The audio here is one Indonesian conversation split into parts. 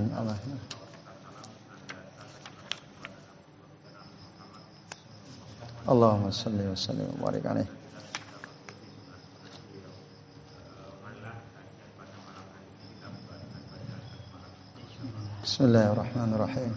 Amin. Allah. Allahumma salli wa sallim wa barik alaihi. Bismillahirrahmanirrahim.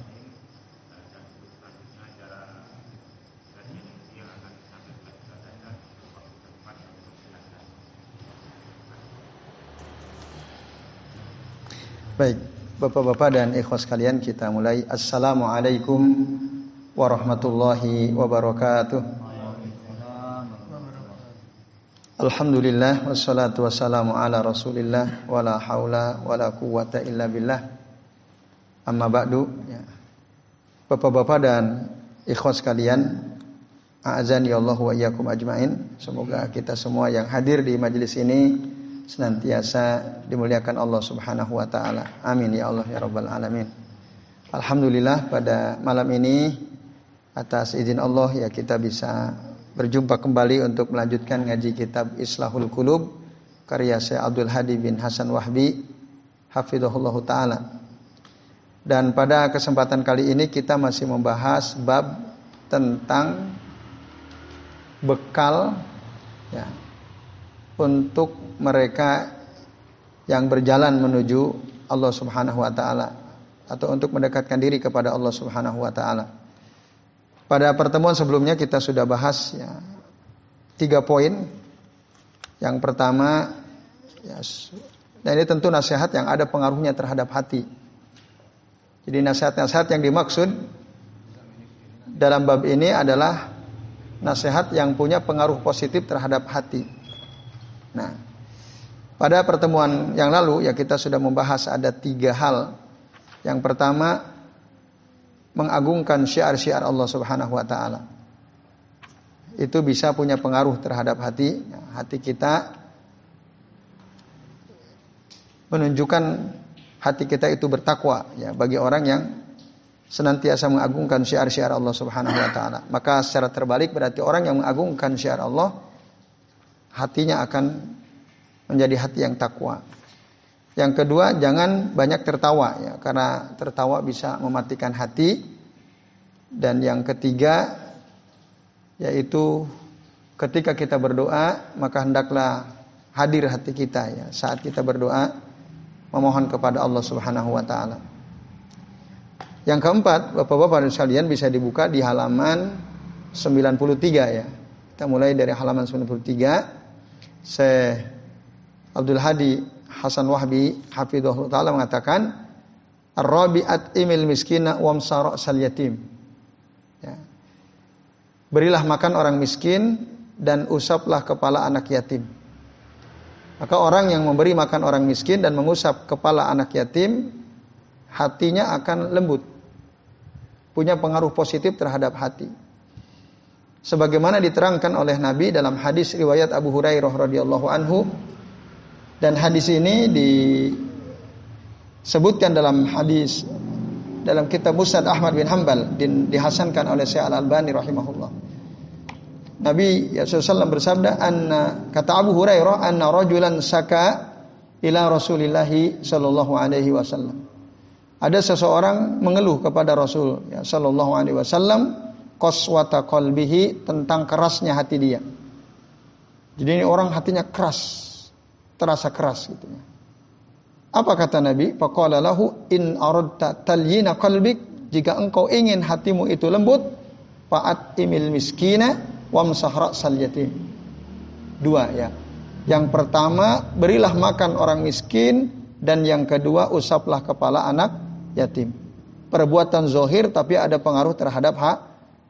Baik, Bapak-bapak dan ikhwas sekalian kita mulai. Assalamualaikum warahmatullahi wabarakatuh. Alhamdulillah wassalatu wassalamu ala Rasulillah wala haula wala quwata illa billah. Amma ba'du ya. Bapak-bapak dan ikhwas sekalian, a'azani Allah wa iyyakum ajmain. Semoga kita semua yang hadir di majelis ini senantiasa dimuliakan Allah Subhanahu wa taala. Amin ya Allah ya rabbal alamin. Alhamdulillah pada malam ini atas izin Allah ya kita bisa berjumpa kembali untuk melanjutkan ngaji kitab Islahul Qulub karya Syekh Abdul Hadi bin Hasan Wahbi hafizahullah taala. Dan pada kesempatan kali ini kita masih membahas bab tentang bekal ya untuk mereka yang berjalan menuju Allah Subhanahu wa taala atau untuk mendekatkan diri kepada Allah Subhanahu wa taala. Pada pertemuan sebelumnya kita sudah bahas ya, tiga poin. Yang pertama, ya, dan ini tentu nasihat yang ada pengaruhnya terhadap hati. Jadi nasihat-nasihat yang dimaksud dalam bab ini adalah nasihat yang punya pengaruh positif terhadap hati. Nah, pada pertemuan yang lalu ya kita sudah membahas ada tiga hal. Yang pertama mengagungkan syiar-syiar Allah Subhanahu wa taala. Itu bisa punya pengaruh terhadap hati, hati kita menunjukkan hati kita itu bertakwa ya bagi orang yang senantiasa mengagungkan syiar-syiar Allah Subhanahu wa taala. Maka secara terbalik berarti orang yang mengagungkan syiar Allah hatinya akan menjadi hati yang takwa. Yang kedua, jangan banyak tertawa ya, karena tertawa bisa mematikan hati. Dan yang ketiga, yaitu ketika kita berdoa, maka hendaklah hadir hati kita ya saat kita berdoa memohon kepada Allah Subhanahu wa taala. Yang keempat, Bapak-bapak dan sekalian bisa dibuka di halaman 93 ya. Kita mulai dari halaman 93. Syekh Abdul Hadi Hasan Wahbi hafizahullah taala mengatakan Ar-rabi'at imil miskina wamsara sal yatim. Ya. Berilah makan orang miskin dan usaplah kepala anak yatim. Maka orang yang memberi makan orang miskin dan mengusap kepala anak yatim, hatinya akan lembut. Punya pengaruh positif terhadap hati. Sebagaimana diterangkan oleh Nabi dalam hadis riwayat Abu Hurairah radhiyallahu anhu, dan hadis ini disebutkan dalam hadis dalam kitab Musnad Ahmad bin Hambal dihasankan oleh Syekh Al-Albani rahimahullah. Nabi ya SAW bersabda anna kata Abu Hurairah anna rajulan saka ila Rasulillah sallallahu alaihi wasallam. Ada seseorang mengeluh kepada Rasul ya sallallahu alaihi wasallam qaswata qalbihi tentang kerasnya hati dia. Jadi ini orang hatinya keras, terasa keras gitu ya. Apa kata Nabi? Faqala lahu in aradta talyina qalbik jika engkau ingin hatimu itu lembut fa'at imil miskina wamsah ra'sal yatim. Dua ya. Yang pertama, berilah makan orang miskin dan yang kedua usaplah kepala anak yatim. Perbuatan zohir tapi ada pengaruh terhadap hak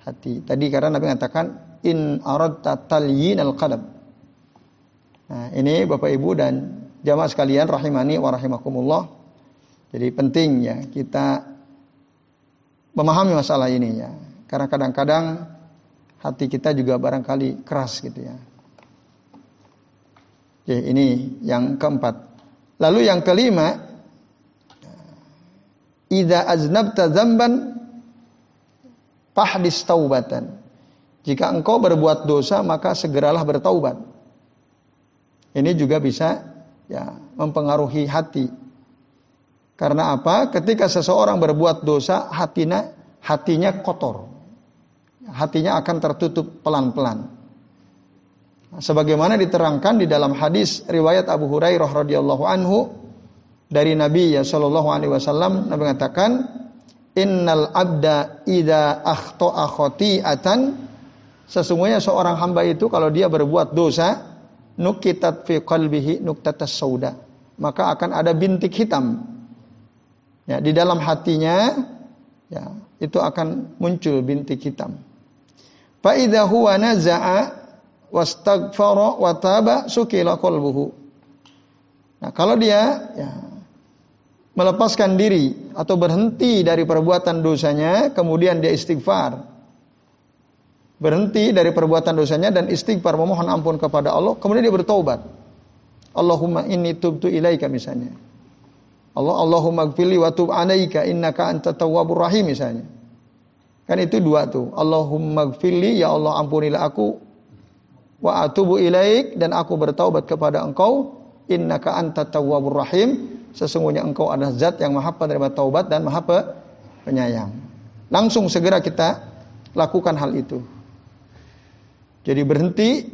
hati. Tadi karena Nabi mengatakan in aradta talyinal qalb Nah, ini Bapak Ibu dan jamaah sekalian rahimani wa rahimakumullah. Jadi penting ya kita memahami masalah ini ya. Karena kadang-kadang hati kita juga barangkali keras gitu ya. Oke, ini yang keempat. Lalu yang kelima, idza aznabta dzamban fahdis taubatan. Jika engkau berbuat dosa maka segeralah bertaubat. Ini juga bisa ya mempengaruhi hati. Karena apa? Ketika seseorang berbuat dosa, hatinya hatinya kotor. Hatinya akan tertutup pelan-pelan. Sebagaimana diterangkan di dalam hadis riwayat Abu Hurairah radhiyallahu anhu dari Nabi ya sallallahu alaihi wasallam Nabi mengatakan innal abda idza akhta'a khati'atan sesungguhnya seorang hamba itu kalau dia berbuat dosa nukitat fi qalbihi nuktatas sauda. Maka akan ada bintik hitam. Ya di dalam hatinya ya itu akan muncul bintik hitam. Fa idza huwa naza'a wastaghfara wa taba sukila qalbuhu. Nah, kalau dia ya, melepaskan diri atau berhenti dari perbuatan dosanya, kemudian dia istighfar. Berhenti dari perbuatan dosanya dan istighfar memohon ampun kepada Allah, kemudian dia bertobat. Allahumma inni tubtu ilaika misalnya. Allah Allahumma gfirli wa tub alaika innaka anta tawwabur rahim misalnya. Kan itu dua tuh. Allahumma gfirli ya Allah ampunilah aku wa atubu ilaik dan aku bertaubat kepada engkau innaka anta tawwabur rahim sesungguhnya engkau adalah zat yang maha penerima taubat dan maha penyayang langsung segera kita lakukan hal itu jadi berhenti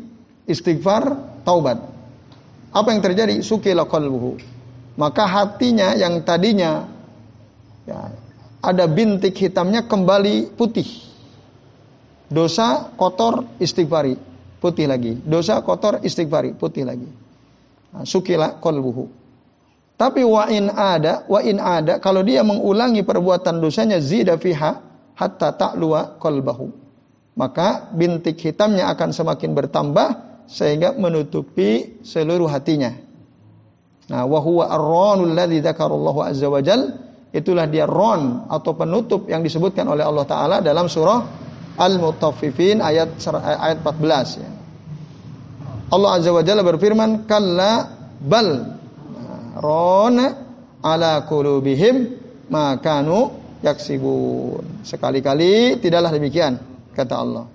istighfar taubat apa yang terjadi sukila qalbuhu maka hatinya yang tadinya ya, ada bintik hitamnya kembali putih dosa kotor istighfari putih lagi. Dosa kotor istighfari, putih lagi. Nah, sukila kolbuhu. Tapi wa in ada, wa in ada, kalau dia mengulangi perbuatan dosanya zida fiha hatta ta'luwa kolbahu. Maka bintik hitamnya akan semakin bertambah sehingga menutupi seluruh hatinya. Nah, wa huwa ar-ranul ladzi dzakarallahu azza wajal, itulah dia ron atau penutup yang disebutkan oleh Allah taala dalam surah Al-Mutaffifin ayat ayat 14 ya. Allah Azza wa Jalla berfirman, "Kalla bal rona ala qulubihim ma kanu yaksibun." Sekali-kali tidaklah demikian kata Allah.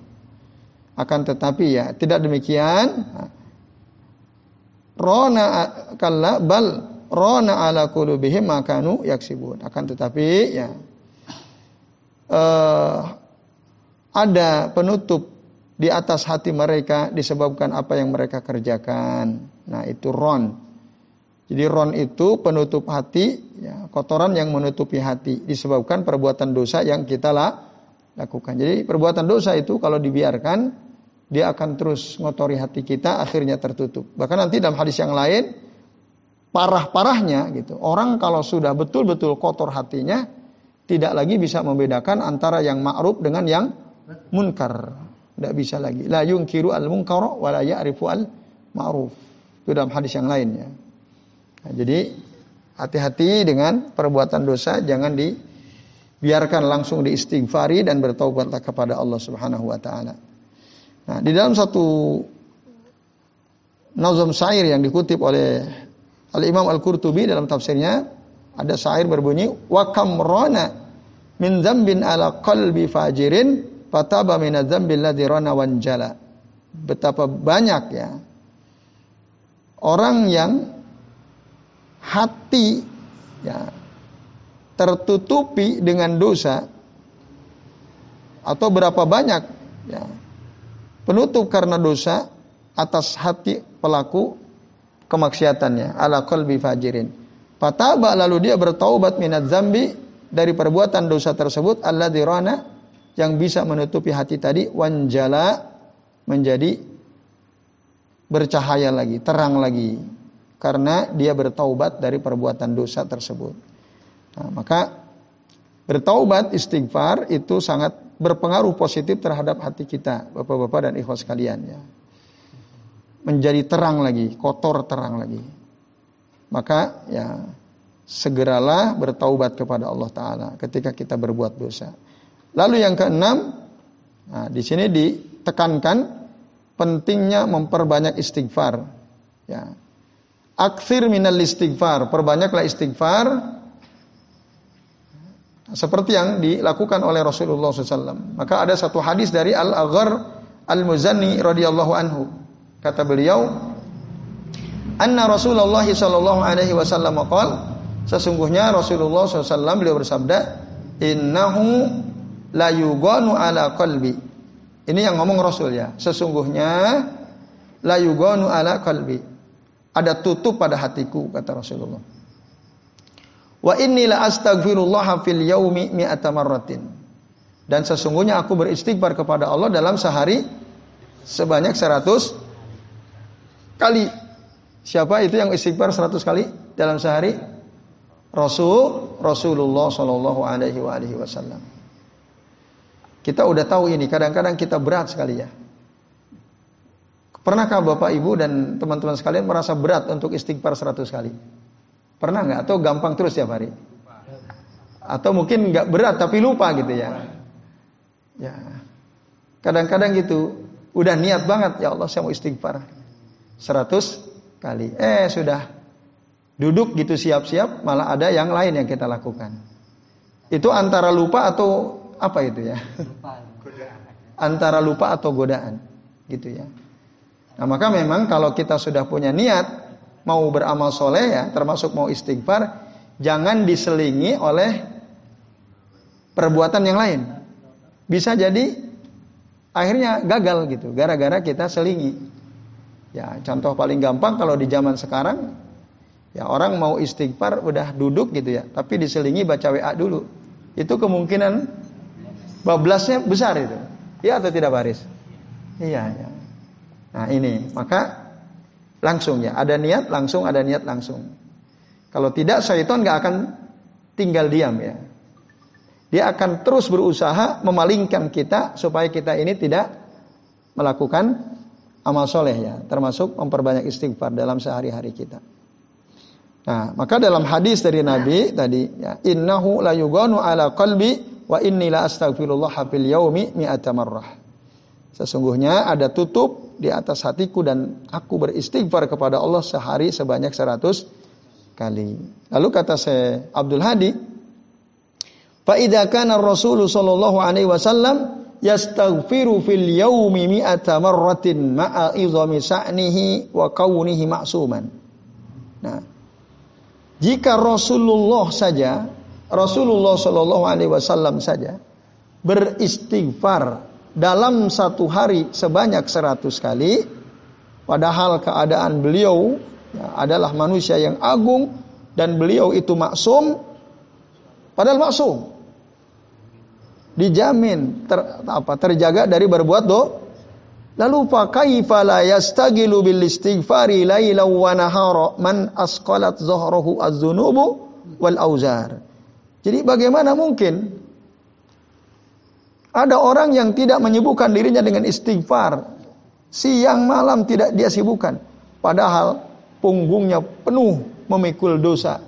Akan tetapi ya, tidak demikian. Rona kalla bal rona ala qulubihim ma kanu yaksibun. Akan tetapi ya uh, ada penutup di atas hati mereka disebabkan apa yang mereka kerjakan. Nah, itu ron. Jadi ron itu penutup hati, ya, kotoran yang menutupi hati disebabkan perbuatan dosa yang kita lakukan. Jadi perbuatan dosa itu kalau dibiarkan dia akan terus ngotori hati kita akhirnya tertutup. Bahkan nanti dalam hadis yang lain parah-parahnya gitu. Orang kalau sudah betul-betul kotor hatinya tidak lagi bisa membedakan antara yang ma'ruf dengan yang munkar. Tidak bisa lagi. La yungkiru al munkar wa la ya'rifu al ma'ruf. Itu dalam hadis yang lainnya. Nah, jadi hati-hati dengan perbuatan dosa jangan dibiarkan langsung diistighfari dan bertaubatlah kepada Allah Subhanahu wa taala. Nah, di dalam satu nazam syair yang dikutip oleh Al Imam Al Qurtubi dalam tafsirnya ada syair berbunyi wa kamrona min dzambin ala qalbi fajirin fataba minadzambil ladzi rana wanjala. Betapa banyak ya orang yang hati ya tertutupi dengan dosa atau berapa banyak ya penutup karena dosa atas hati pelaku kemaksiatannya ala qalbi fajirin. Fataba lalu dia bertaubat minat zambi dari perbuatan dosa tersebut Allah dirana yang bisa menutupi hati tadi wanjala menjadi bercahaya lagi, terang lagi karena dia bertaubat dari perbuatan dosa tersebut. Nah, maka bertaubat istighfar itu sangat berpengaruh positif terhadap hati kita, Bapak-bapak dan ikhwas sekalian ya. Menjadi terang lagi, kotor terang lagi. Maka ya segeralah bertaubat kepada Allah taala ketika kita berbuat dosa. Lalu yang keenam, nah, di sini ditekankan pentingnya memperbanyak istighfar. Ya. Aksir minal istighfar, perbanyaklah istighfar seperti yang dilakukan oleh Rasulullah SAW. Maka ada satu hadis dari Al Aghar Al Muzani radhiyallahu anhu. Kata beliau, Anna Rasulullah sallallahu alaihi wasallam qol, Sesungguhnya Rasulullah SAW beliau bersabda, Innahu la yuganu ala qalbi. Ini yang ngomong Rasul ya. Sesungguhnya la yuganu ala qalbi. Ada tutup pada hatiku kata Rasulullah. Wa inni la astaghfirullah fil yaumi mi'ata marratin. Dan sesungguhnya aku beristighfar kepada Allah dalam sehari sebanyak 100 kali. Siapa itu yang istighfar 100 kali dalam sehari? Rasul Rasulullah Shallallahu Alaihi Wasallam. Kita udah tahu ini. Kadang-kadang kita berat sekali ya. Pernahkah Bapak Ibu dan teman-teman sekalian merasa berat untuk istighfar 100 kali? Pernah nggak? Atau gampang terus ya hari? Atau mungkin nggak berat tapi lupa gitu ya? Ya. Kadang-kadang gitu, udah niat banget ya Allah saya mau istighfar. 100 kali. Eh sudah duduk gitu siap-siap malah ada yang lain yang kita lakukan. Itu antara lupa atau apa itu ya? Antara lupa atau godaan gitu ya. Nah maka memang kalau kita sudah punya niat mau beramal soleh ya termasuk mau istighfar jangan diselingi oleh perbuatan yang lain. Bisa jadi akhirnya gagal gitu gara-gara kita selingi. Ya, contoh paling gampang kalau di zaman sekarang ya orang mau istighfar udah duduk gitu ya, tapi diselingi baca WA dulu. Itu kemungkinan bablasnya besar itu. Iya atau tidak Baris? Iya, ya. Nah, ini, maka langsung ya, ada niat langsung, ada niat langsung. Kalau tidak syaitan nggak akan tinggal diam ya. Dia akan terus berusaha memalingkan kita supaya kita ini tidak melakukan amal soleh ya, termasuk memperbanyak istighfar dalam sehari-hari kita. Nah, maka dalam hadis dari Nabi tadi ya, innahu la yuganu ala qalbi wa inni la astaghfirullah fil yaumi mi'ata. Sesungguhnya ada tutup di atas hatiku dan aku beristighfar kepada Allah sehari sebanyak 100 kali. Lalu kata saya Abdul Hadi, Fa kana Rasul sallallahu alaihi wasallam yastaghfiru fil yaumi mi'ata marratin ma'a idhami sa'nihi wa kaunihi ma'suman. Nah, jika Rasulullah saja, Rasulullah sallallahu alaihi wasallam saja beristighfar dalam satu hari sebanyak seratus kali, padahal keadaan beliau ya, adalah manusia yang agung dan beliau itu maksum, padahal maksum dijamin ter, apa terjaga dari berbuat do. Lalu fa kaifa la yastagilu bil istighfari lailan wa nahara man asqalat zahrahu az-dzunubu wal auzar. Jadi bagaimana mungkin ada orang yang tidak menyibukkan dirinya dengan istighfar siang malam tidak dia sibukkan padahal punggungnya penuh memikul dosa.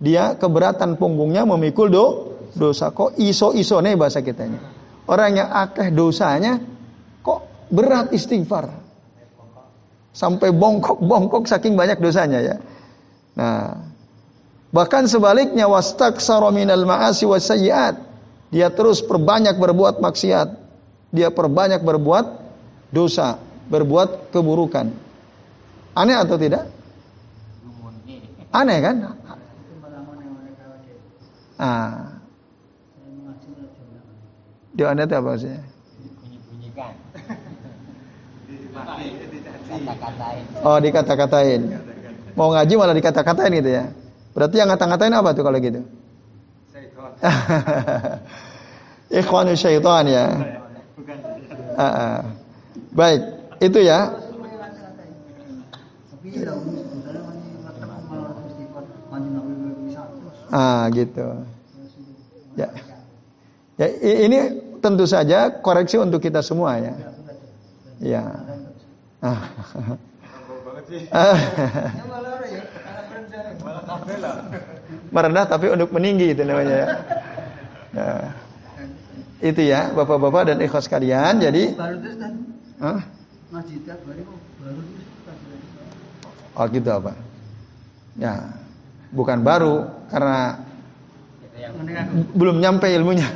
Dia keberatan punggungnya memikul do, dosa kok iso-iso nih bahasa kitanya. Orang yang akeh dosanya kok berat istighfar. Sampai bongkok-bongkok saking banyak dosanya ya. Nah, bahkan sebaliknya wastaksara minal ma'asi wasayyiat. Dia terus perbanyak berbuat maksiat. Dia perbanyak berbuat dosa, berbuat keburukan. Aneh atau tidak? Aneh kan? Ah, Doanya itu apa sih? Bunyi-bunyikan. Oh, dikata-katain. Mau ngaji malah dikata-katain gitu ya. Berarti yang ngata-ngatain apa tuh kalau gitu? Ikhwanu syaitan ya. Uh, uh. Baik, itu ya. Ah, gitu. Ya. Ya, ini tentu saja koreksi untuk kita semua ya. Ya. Ah. Merendah tapi untuk meninggi itu namanya ya. Nah, itu ya bapak-bapak dan ikhlas kalian. Jadi, huh? Oh gitu apa? Ya, bukan baru karena belum nyampe ilmunya.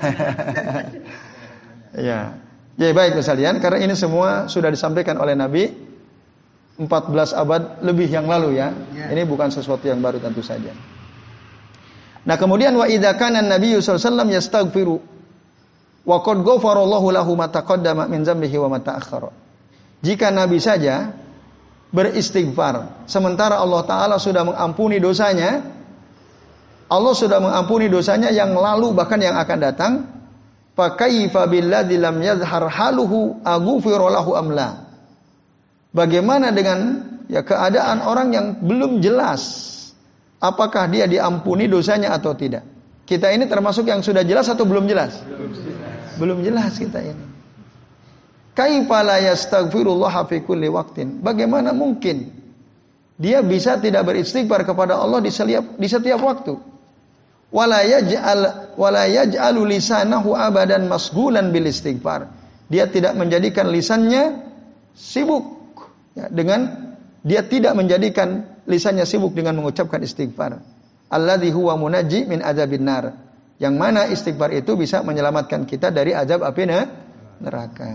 ya. Jadi baik sekalian, karena ini semua sudah disampaikan oleh Nabi 14 abad lebih yang lalu ya. ya. Ini bukan sesuatu yang baru tentu saja. Nah, kemudian wa idza kana Nabi sallallahu alaihi wasallam yastaghfiru wa qad ghafarallahu lahu ma taqaddama min dzambihi wa ma ta'akhkhara. Jika Nabi saja beristighfar sementara Allah taala sudah mengampuni dosanya, Allah sudah mengampuni dosanya yang lalu bahkan yang akan datang, Fakaifa billadzi lam yazhar haluhu aghfira lahu amla. Bagaimana dengan ya keadaan orang yang belum jelas apakah dia diampuni dosanya atau tidak? Kita ini termasuk yang sudah jelas atau belum jelas? Belum jelas, kita ini. Kaifa la yastaghfirullah fi kulli waqtin? Bagaimana mungkin dia bisa tidak beristighfar kepada Allah di setiap di setiap waktu? abadan masgulan bil istighfar. Dia tidak menjadikan lisannya sibuk ya, dengan dia tidak menjadikan lisannya sibuk dengan mengucapkan istighfar. Alladzi huwa munajji min adzabin nar. Yang mana istighfar itu bisa menyelamatkan kita dari azab api neraka.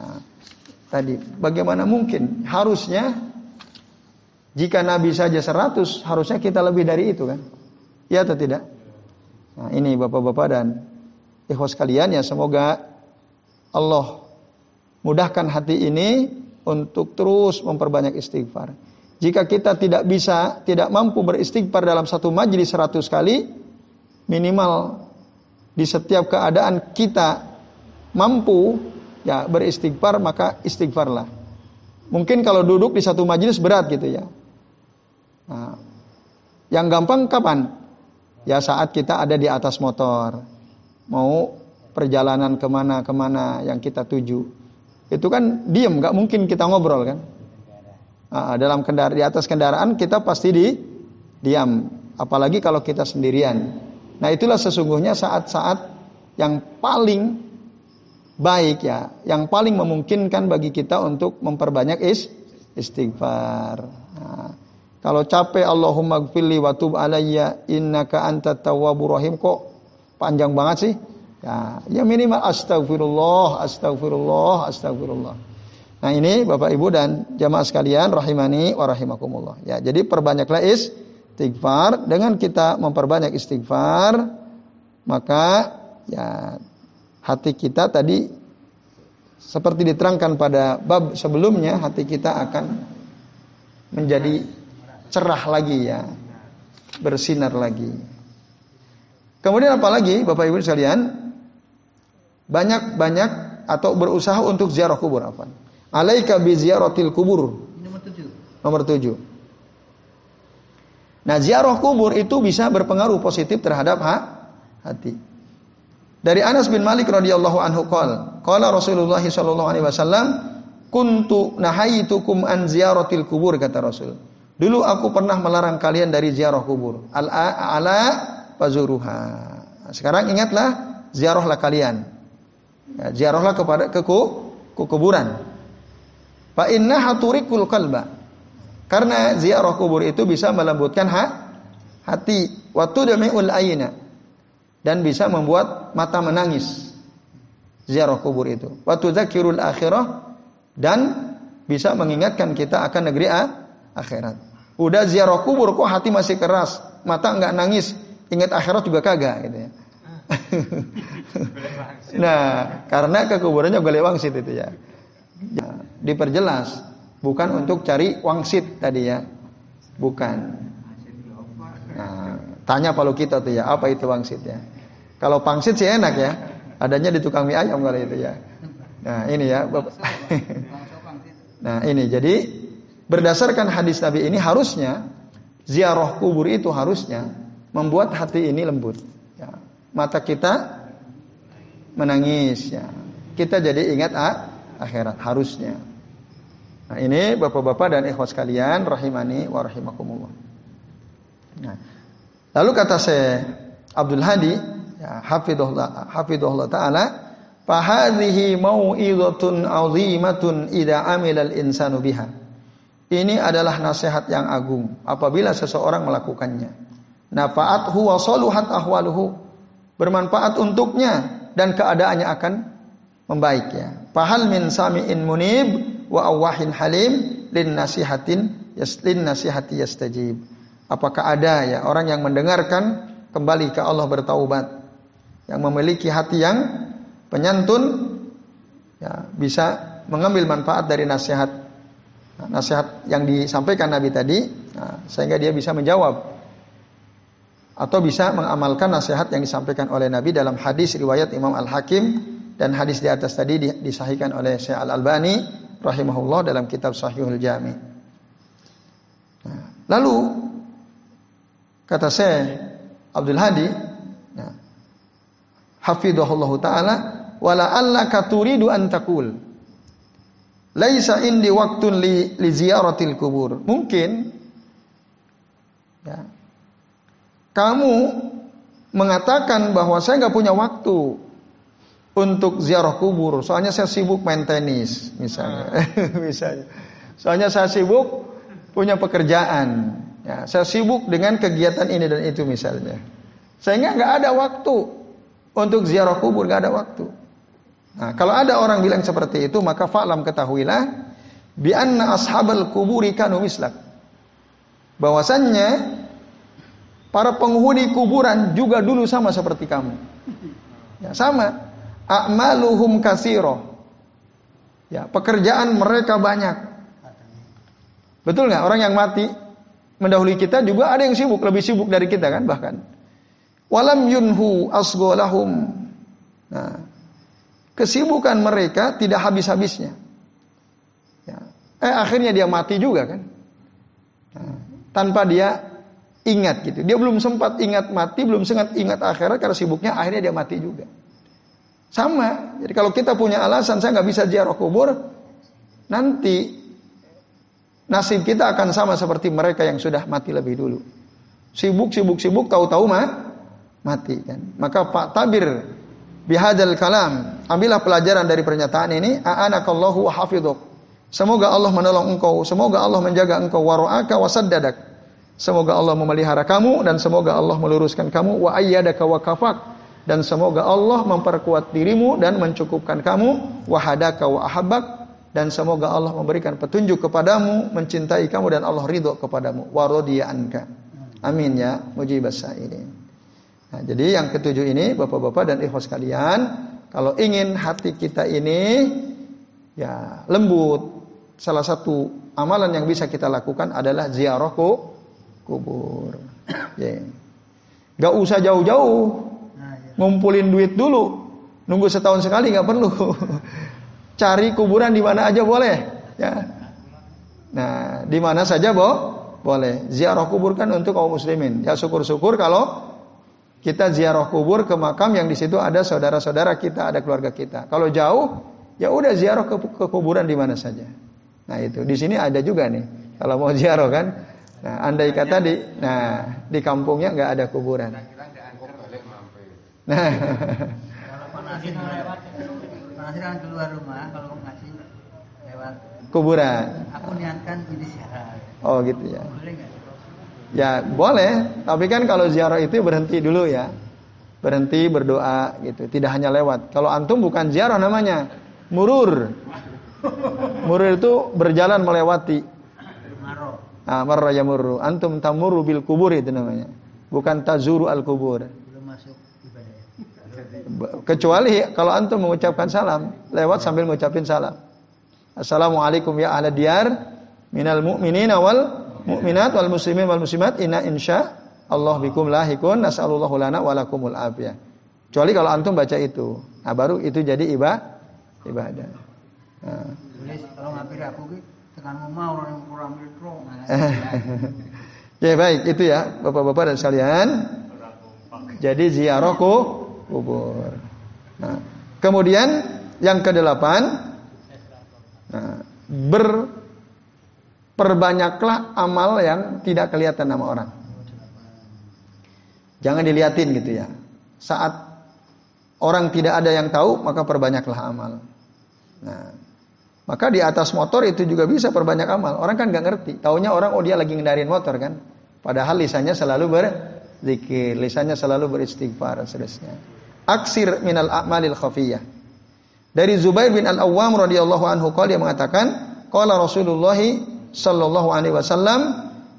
Nah, tadi bagaimana mungkin harusnya jika Nabi saja 100 harusnya kita lebih dari itu kan? Ya atau tidak? Nah, ini Bapak-bapak dan ikhwas kalian ya semoga Allah mudahkan hati ini untuk terus memperbanyak istighfar. Jika kita tidak bisa, tidak mampu beristighfar dalam satu majlis seratus kali, minimal di setiap keadaan kita mampu ya beristighfar maka istighfarlah. Mungkin kalau duduk di satu majlis berat gitu ya. Nah, yang gampang kapan? Ya saat kita ada di atas motor, mau perjalanan ke mana-kemana yang kita tuju, itu kan diem, nggak mungkin kita ngobrol kan. Nah, dalam kendaraan di atas kendaraan kita pasti di diam, apalagi kalau kita sendirian. Nah itulah sesungguhnya saat-saat yang paling baik ya, yang paling memungkinkan bagi kita untuk memperbanyak is istighfar. Nah, kalau capek Allahumma gfirli wa tub alayya innaka anta tawwabur rahim kok panjang banget sih? Ya, ya minimal astagfirullah, astagfirullah, astagfirullah. Nah ini Bapak Ibu dan jamaah sekalian rahimani wa rahimakumullah. Ya, jadi perbanyaklah istighfar dengan kita memperbanyak istighfar maka ya hati kita tadi seperti diterangkan pada bab sebelumnya hati kita akan menjadi cerah lagi ya. Bersinar lagi. Kemudian apa lagi Bapak Ibu sekalian? Banyak-banyak atau berusaha untuk ziarah kubur apa? Alaika bi ziaratil kubur. Nomor tujuh. Nomor tujuh. Nah, ziarah kubur itu bisa berpengaruh positif terhadap ha? hati. Dari Anas bin Malik radhiyallahu anhu qol, qala Rasulullah sallallahu alaihi wasallam, "Kuntu nahaitukum an ziyaratil kubur," kata Rasul. Dulu aku pernah melarang kalian dari ziarah kubur. Al ala pazuruha. Sekarang ingatlah ziarahlah kalian. Ya, ziarahlah kepada ke, ke kuburan. Fa inna haturikul kalba. Karena ziarah kubur itu bisa melembutkan ha, hati. Waktu demiul ayina. Dan bisa membuat mata menangis. Ziarah kubur itu. Waktu zakirul akhirah. Dan bisa mengingatkan kita akan negeri A, akhirat. Udah ziarah kubur kok hati masih keras, mata nggak nangis, ingat akhirat juga kagak gitu ya. nah, karena kekuburannya boleh wangsit itu ya. Ya. Diperjelas, bukan untuk cari wangsit tadi ya. Bukan. Nah, tanya kalau kita tuh ya, apa itu wangsit ya? Kalau pangsit sih enak ya. Adanya di tukang mie ayam kalau itu ya. Nah, ini ya. nah, ini jadi Berdasarkan hadis Nabi ini harusnya ziarah kubur itu harusnya membuat hati ini lembut. Ya. Mata kita menangis ya. Kita jadi ingat ah, akhirat harusnya. Nah, ini Bapak-bapak dan ikhwas kalian rahimani wa rahimakumullah. Nah, lalu kata saya Abdul Hadi ya hafidhullah hafidhullah taala fahadhihi mau'izatun 'azimatun idza amila al-insanu biha. Ini adalah nasihat yang agung apabila seseorang melakukannya. Nafaat huwa soluhat ahwaluhu. Bermanfaat untuknya dan keadaannya akan membaik ya. Fahal min sami'in munib wa awahin halim lin nasihatin yaslin nasihati yastajib. Apakah ada ya orang yang mendengarkan kembali ke Allah bertaubat, yang memiliki hati yang penyantun, ya, bisa mengambil manfaat dari nasihat nah, nasihat yang disampaikan Nabi tadi, nah, sehingga dia bisa menjawab atau bisa mengamalkan nasihat yang disampaikan oleh Nabi dalam hadis riwayat Imam Al Hakim dan hadis di atas tadi disahihkan oleh Syekh Al Albani rahimahullah dalam kitab Sahihul Jami. Nah, lalu kata saya Abdul Hadi, nah, hafidhahullah taala wala alla katuridu an taqul laisa indi waktun li, li ziyaratil kubur. Mungkin ya, kamu mengatakan bahwa saya nggak punya waktu untuk ziarah kubur, soalnya saya sibuk main tenis, misalnya, ah. misalnya. Soalnya saya sibuk punya pekerjaan, ya, saya sibuk dengan kegiatan ini dan itu misalnya. Sehingga nggak ada waktu untuk ziarah kubur, nggak ada waktu. Nah, kalau ada orang bilang seperti itu, maka fa'lam ketahuilah bi anna ashabal kuburi kanu mislak. Bahwasannya Para penghuni kuburan juga dulu sama seperti kamu. Ya, sama. A'maluhum kasiro. Ya, pekerjaan mereka banyak. Betul nggak? Orang yang mati mendahului kita juga ada yang sibuk, lebih sibuk dari kita kan bahkan. Walam yunhu asgolahum. Nah, kesibukan mereka tidak habis-habisnya. Ya. Eh akhirnya dia mati juga kan. Nah, tanpa dia ingat gitu. Dia belum sempat ingat mati, belum sempat ingat akhirat karena sibuknya akhirnya dia mati juga. Sama. Jadi kalau kita punya alasan saya nggak bisa ziarah kubur, nanti nasib kita akan sama seperti mereka yang sudah mati lebih dulu. Sibuk, sibuk, sibuk, tahu-tahu mah mati kan. Maka Pak Tabir bihadal kalam, ambillah pelajaran dari pernyataan ini, a'anakallahu wa hafidhuk. Semoga Allah menolong engkau, semoga Allah menjaga engkau waru'aka wasaddadak. Semoga Allah memelihara kamu dan semoga Allah meluruskan kamu wa ayyadaka wa kafak dan semoga Allah memperkuat dirimu dan mencukupkan kamu wa hadaka wa ahabbak dan semoga Allah memberikan petunjuk kepadamu, mencintai kamu dan Allah ridho kepadamu wa radiya anka. Amin ya mujibas ini. Nah, jadi yang ketujuh ini Bapak-bapak dan ikhwas sekalian, kalau ingin hati kita ini ya lembut, salah satu amalan yang bisa kita lakukan adalah ziarahku kubur. Ya. Gak usah jauh-jauh. Ngumpulin duit dulu. Nunggu setahun sekali gak perlu. Cari kuburan di mana aja boleh. Ya. Nah, di mana saja boh boleh. Ziarah kubur kan untuk kaum muslimin. Ya syukur-syukur kalau kita ziarah kubur ke makam yang di situ ada saudara-saudara kita, ada keluarga kita. Kalau jauh, ya udah ziarah ke, ke kuburan di mana saja. Nah itu di sini ada juga nih. Kalau mau ziarah kan, Nah, andai kata di, nah di kampungnya nggak ada kuburan. Nah, kalau keluar rumah, kalau ngasih lewat kuburan. Aku niatkan ini ziarah. Oh gitu ya. Ya boleh, tapi kan kalau ziarah itu berhenti dulu ya, berhenti berdoa gitu, tidak hanya lewat. Kalau antum bukan ziarah namanya, murur. Murur itu berjalan melewati. Ah, marra yamurru. Antum tamurru bil kubur itu namanya. Bukan tazuru al kubur. Kecuali kalau antum mengucapkan salam, lewat sambil mengucapin salam. Assalamualaikum ya ahla diyar minal mu'minina wal mu'minat wal muslimin wal muslimat inna insya Allah bikum lahikun nas'alullahu lana walakumul afiyah. Kecuali kalau antum baca itu. Nah baru itu jadi ibadah. ibadah. Nah. ya baik itu ya bapak-bapak dan sekalian. Jadi ziarah kubur. Nah, kemudian yang kedelapan, nah, berperbanyaklah amal yang tidak kelihatan nama orang. Jangan diliatin gitu ya. Saat orang tidak ada yang tahu, maka perbanyaklah amal. Nah, maka di atas motor itu juga bisa perbanyak amal. Orang kan nggak ngerti. Taunya orang oh dia lagi ngendarin motor kan. Padahal lisannya selalu berzikir, lisannya selalu beristighfar seterusnya. Aksir minal a'malil khafiyah. Dari Zubair bin Al-Awwam radhiyallahu anhu qala dia mengatakan, qala Rasulullah sallallahu alaihi wasallam,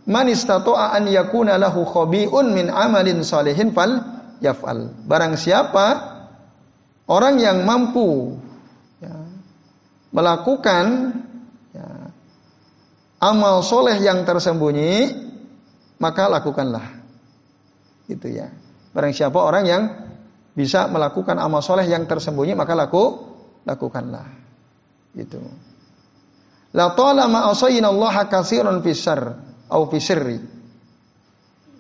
man istata'a an yakuna lahu khabi'un min amalin salihin fal yaf'al. Barang siapa orang yang mampu ya, melakukan ya, amal soleh yang tersembunyi, maka lakukanlah. Itu ya. Barang siapa orang yang bisa melakukan amal soleh yang tersembunyi, maka laku lakukanlah. Itu. La talama asayna Allah katsiran fisar au fisirri.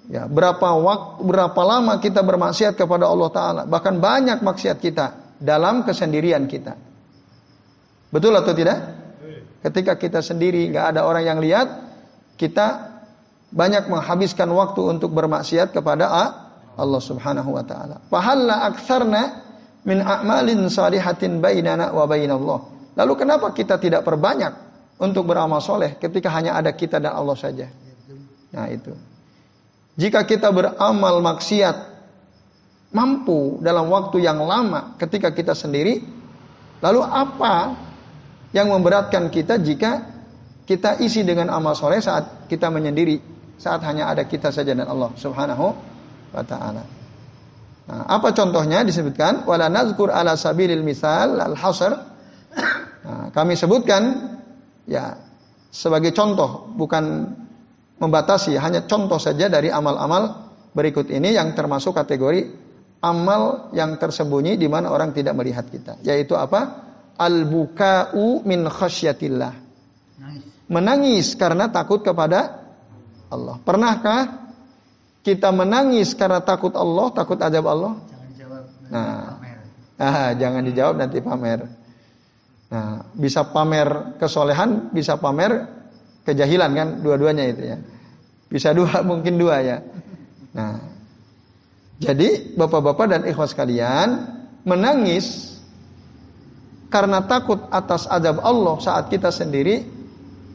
Ya, berapa waktu berapa lama kita bermaksiat kepada Allah taala, bahkan banyak maksiat kita dalam kesendirian kita. Betul atau tidak? Ketika kita sendiri nggak ada orang yang lihat, kita banyak menghabiskan waktu untuk bermaksiat kepada Allah Subhanahu wa taala. Fahalla aktsarna min a'malin salihatin bainana wa bainallah. Lalu kenapa kita tidak perbanyak untuk beramal soleh ketika hanya ada kita dan Allah saja. Nah itu. Jika kita beramal maksiat mampu dalam waktu yang lama ketika kita sendiri, lalu apa yang memberatkan kita jika kita isi dengan amal soleh saat kita menyendiri, saat hanya ada kita saja dan Allah Subhanahu wa taala. Nah, apa contohnya disebutkan wala nazkur ala sabilil misal al hasr. Nah, kami sebutkan Ya, sebagai contoh, bukan membatasi, hanya contoh saja dari amal-amal berikut ini yang termasuk kategori amal yang tersembunyi di mana orang tidak melihat kita. Yaitu apa? Al-buka'u min khasyatillah. Menangis karena takut kepada Allah. Pernahkah kita menangis karena takut Allah, takut azab Allah? Jangan dijawab. Nah, ah, jangan dijawab nanti pamer. Nah, bisa pamer kesolehan, bisa pamer kejahilan kan, dua-duanya itu ya. Bisa dua, mungkin dua ya. Nah, jadi bapak-bapak dan ikhwas kalian menangis karena takut atas adab Allah saat kita sendiri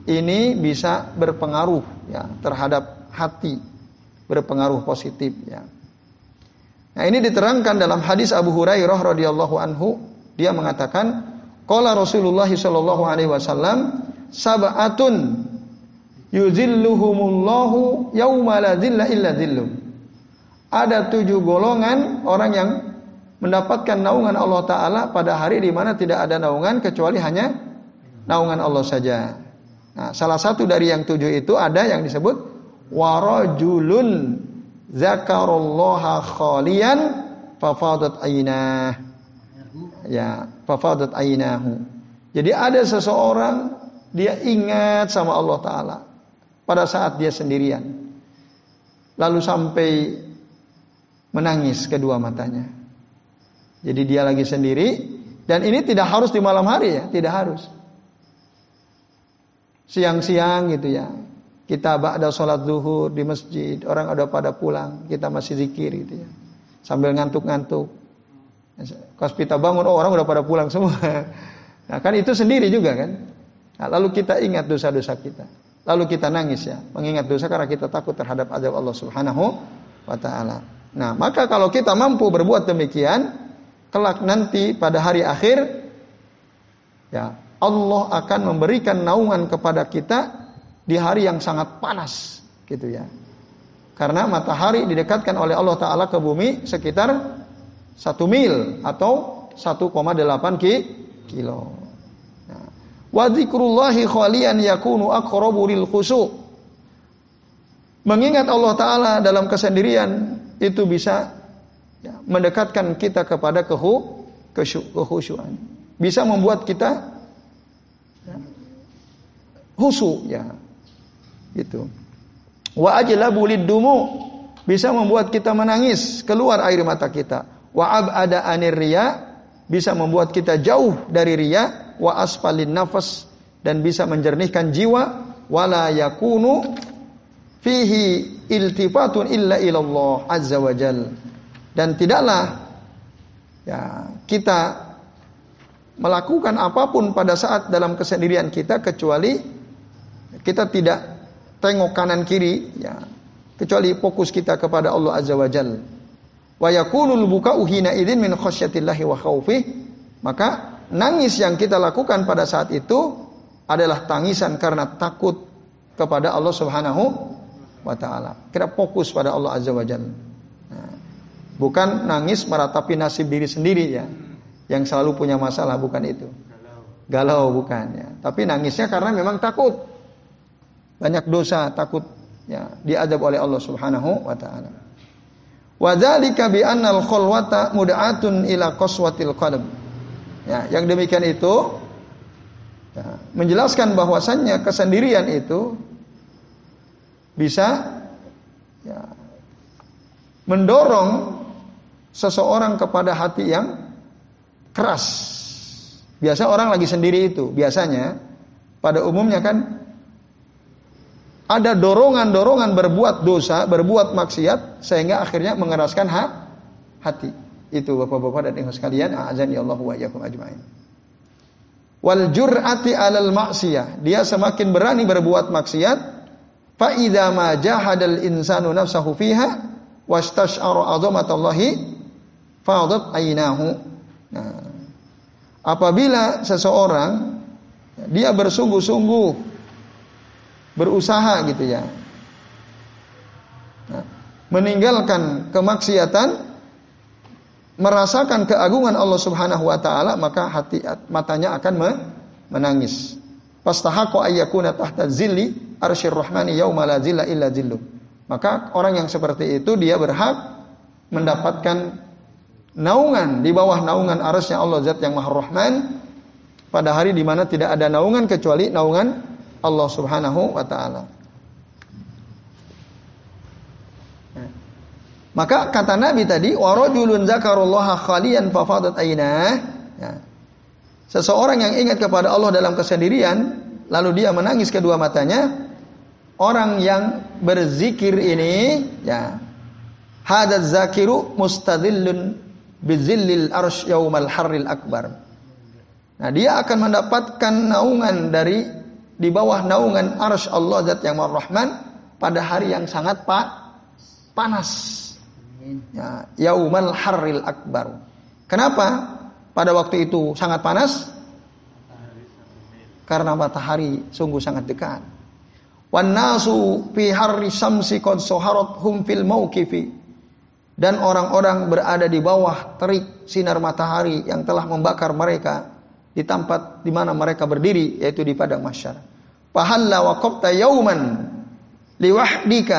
ini bisa berpengaruh ya terhadap hati, berpengaruh positif ya. Nah, ini diterangkan dalam hadis Abu Hurairah radhiyallahu anhu, dia mengatakan Qala Rasulullah sallallahu alaihi wasallam sab'atun yuzilluhumullahu yauma la illa. Ada tujuh golongan orang yang mendapatkan naungan Allah Ta'ala pada hari di mana tidak ada naungan kecuali hanya naungan Allah saja. Nah, salah satu dari yang tujuh itu ada yang disebut warajulun zakarullaha khalian fafadat ainah ya fafadat ainahu. Jadi ada seseorang dia ingat sama Allah taala pada saat dia sendirian. Lalu sampai menangis kedua matanya. Jadi dia lagi sendiri dan ini tidak harus di malam hari ya, tidak harus. Siang-siang gitu ya. Kita ba'da sholat zuhur di masjid, orang ada pada pulang, kita masih zikir gitu ya. Sambil ngantuk-ngantuk. Pas kita bangun, oh orang udah pada pulang semua. Nah kan itu sendiri juga kan. Nah, lalu kita ingat dosa-dosa kita. Lalu kita nangis ya, mengingat dosa karena kita takut terhadap azab Allah Subhanahu wa taala. Nah, maka kalau kita mampu berbuat demikian, kelak nanti pada hari akhir ya, Allah akan memberikan naungan kepada kita di hari yang sangat panas gitu ya. Karena matahari didekatkan oleh Allah taala ke bumi sekitar satu mil atau 1,8 kilo. Nah, wa khalian yakunu aqrabu lil. Mengingat Allah taala dalam kesendirian itu bisa ya, mendekatkan kita kepada kehu, kehusuan. Bisa membuat kita ya, husu ya. Gitu. Wa ajlabu dumu bisa membuat kita menangis, keluar air mata kita. Wa abada anir riya. Bisa membuat kita jauh dari riya. Wa asfalin nafas dan bisa menjernihkan jiwa. Wala yakunu fihi iltifatun illa ilallah azza wajal dan tidaklah ya kita melakukan apa pun pada saat dalam kesendirian kita kecuali kita tidak tengok kanan kiri ya kecuali fokus kita kepada Allah azza wajal wa yakunul buka'u hina idzin min khasyatillahi wa khaufih maka nangis yang kita lakukan pada saat itu adalah tangisan karena takut kepada Allah Subhanahu wa taala. Kita fokus pada Allah azza wa jalla. Nah, bukan nangis meratapi nasib diri sendiri ya. Yang selalu punya masalah bukan itu. Galau bukan ya. Tapi nangisnya karena memang takut. Banyak dosa, takut ya diadab oleh Allah Subhanahu wa taala. Wa dzalika bi annal khulwata mud'atun ila qaswatil qalb. Ya, yang demikian itu ya, menjelaskan bahwasannya kesendirian itu bisa ya, mendorong seseorang kepada hati yang keras. Biasa orang lagi sendiri itu, biasanya pada umumnya kan ada dorongan-dorongan berbuat dosa, berbuat maksiat sehingga akhirnya mengeraskan ha hati. Itu Bapak-bapak dan Ibu sekalian, azan ya Allah wa iyyakum ajmain. Wal jur'ati 'alal maksiyah. Dia semakin berani berbuat maksiat fa idza ma jahadal insanu nafsahu fiha wastash'ara 'azamatallahi fadat aynahu. Nah, apabila seseorang dia bersungguh-sungguh berusaha gitu ya. Nah, meninggalkan kemaksiatan, merasakan keagungan Allah Subhanahu wa taala, maka hati matanya akan menangis. Pastahaqqa ayyakuna tahta zilli arsyir rahmani yauma la illa zillu. Maka orang yang seperti itu dia berhak mendapatkan naungan di bawah naungan arasnya Allah Zat yang Maha Rahman pada hari di mana tidak ada naungan kecuali naungan Allah Subhanahu wa taala. Maka kata Nabi tadi, warajulun zakarullaha khalian fafadat ainah. Ya. Seseorang yang ingat kepada Allah dalam kesendirian, lalu dia menangis kedua matanya. Orang yang berzikir ini, ya, hadad zakiru mustadillun bizillil arsh yaumal harril akbar. Nah, dia akan mendapatkan naungan dari di bawah naungan arsy Allah zat yang Rahman pada hari yang sangat pak panas. Ya, yaumal harril akbar. Kenapa? Pada waktu itu sangat panas? Karena matahari sungguh sangat dekat. Wan nasu fi harri syamsi qad saharat hum fil mauqifi. Dan orang-orang berada di bawah terik sinar matahari yang telah membakar mereka di tempat di mana mereka berdiri yaitu di padang mahsyar fahalla waqafta yauman liwahdika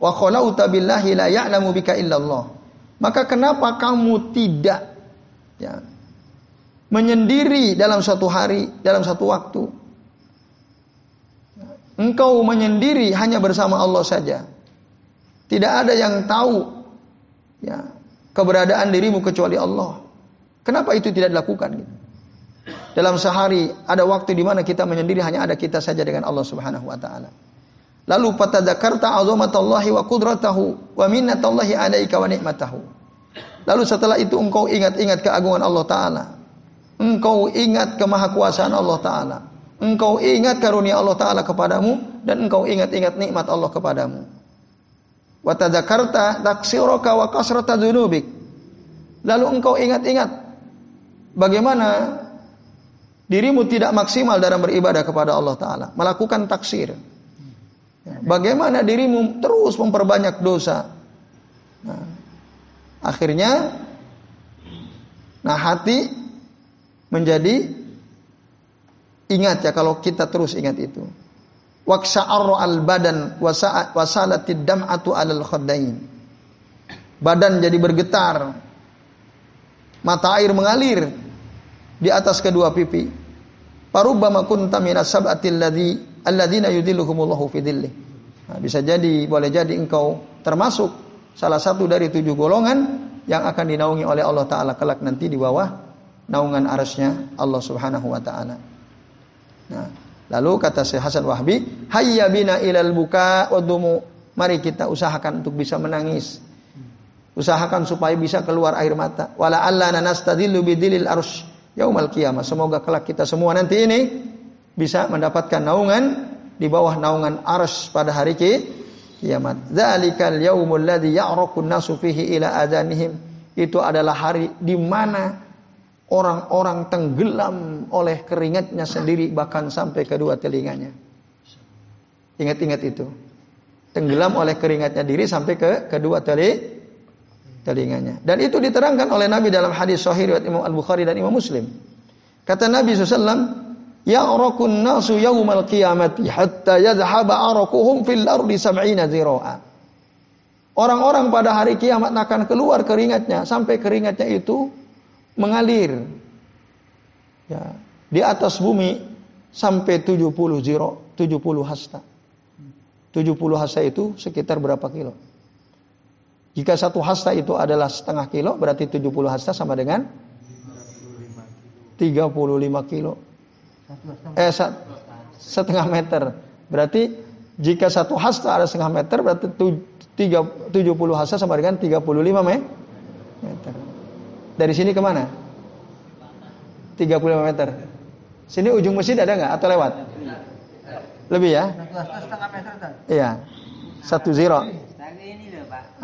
wa khalauta billahi la ya'lamu bika illallah. Maka kenapa kamu tidak ya, menyendiri dalam satu hari, dalam satu waktu? Engkau menyendiri hanya bersama Allah saja. Tidak ada yang tahu ya, keberadaan dirimu kecuali Allah. Kenapa itu tidak dilakukan? Gitu? Dalam sehari ada waktu di mana kita menyendiri hanya ada kita saja dengan Allah Subhanahu wa taala. Lalu patadzakarta azamatallahi wa qudratahu wa minnatallahi 'alaika wa nikmatahu. Lalu setelah itu engkau ingat-ingat keagungan Allah taala. Engkau ingat kemahakuasaan Allah taala. Engkau ingat karunia Allah taala kepadamu dan engkau ingat-ingat nikmat Allah kepadamu. Wa tadzakarta taksiraka wa kasrata dzunubik. Lalu engkau ingat-ingat bagaimana dirimu tidak maksimal dalam beribadah kepada Allah Ta'ala. Melakukan taksir. Bagaimana dirimu terus memperbanyak dosa. Nah, akhirnya, nah hati menjadi ingat ya kalau kita terus ingat itu. Waksa'arru al badan wasalatid dam'atu alal khaddain. Badan jadi bergetar. Mata air mengalir di atas kedua pipi. Parubbama kunta minas sab'atil ladzi alladzina yudhilluhumullahu fi dhillih. Nah, bisa jadi boleh jadi engkau termasuk salah satu dari tujuh golongan yang akan dinaungi oleh Allah taala kelak nanti di bawah naungan arasnya Allah Subhanahu wa taala. Nah, lalu kata Syekh Hasan Wahbi, hayya bina ilal buka wadumu. Mari kita usahakan untuk bisa menangis. Usahakan supaya bisa keluar air mata. Wala alla nastadillu bidilil arsh yaumal kiamah. Semoga kelak kita semua nanti ini bisa mendapatkan naungan di bawah naungan ars pada hari kiamat. Dzalikal yaumul ladzi ya'raqun nasu fihi ila adanihim. Itu adalah hari di mana orang-orang tenggelam oleh keringatnya sendiri bahkan sampai kedua telinganya. Ingat-ingat itu. tenggelam oleh keringatnya diri sampai ke kedua tali telinganya. Dan itu diterangkan oleh Nabi dalam hadis sahih riwayat Imam Al-Bukhari dan Imam Muslim. Kata Nabi SAW, Ya'rakun nasu yawmal qiyamati hatta yadhhaba arakuhum fil ardi sab'ina zira'a. Orang-orang pada hari kiamat akan keluar keringatnya sampai keringatnya itu mengalir ya, di atas bumi sampai 70 ziro, 70 hasta. 70 hasta itu sekitar berapa kilo? Jika satu hasta itu adalah setengah kilo, berarti 70 hasta sama dengan 35 kilo. Eh, setengah meter. Berarti jika satu hasta ada setengah meter, berarti 70 hasta sama dengan 35 meter. Dari sini ke mana? 35 meter. Sini ujung masjid ada nggak atau lewat? Lebih ya? Iya. Satu zero.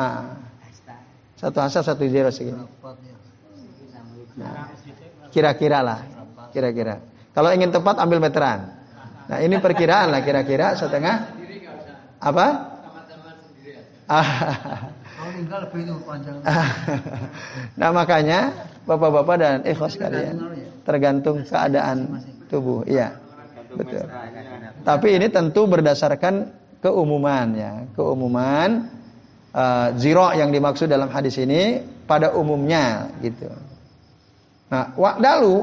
Ah. Satu asap satu zero segini. Nah, kira-kira lah, kira-kira. Kalau ingin tepat ambil meteran. Nah ini perkiraan lah kira-kira setengah. Apa? nah makanya bapak-bapak dan ikhlas kalian tergantung keadaan tubuh. Iya, betul. Tapi ini tentu berdasarkan keumuman ya, keumuman uh, ziro yang dimaksud dalam hadis ini pada umumnya gitu. Nah, wa'dalu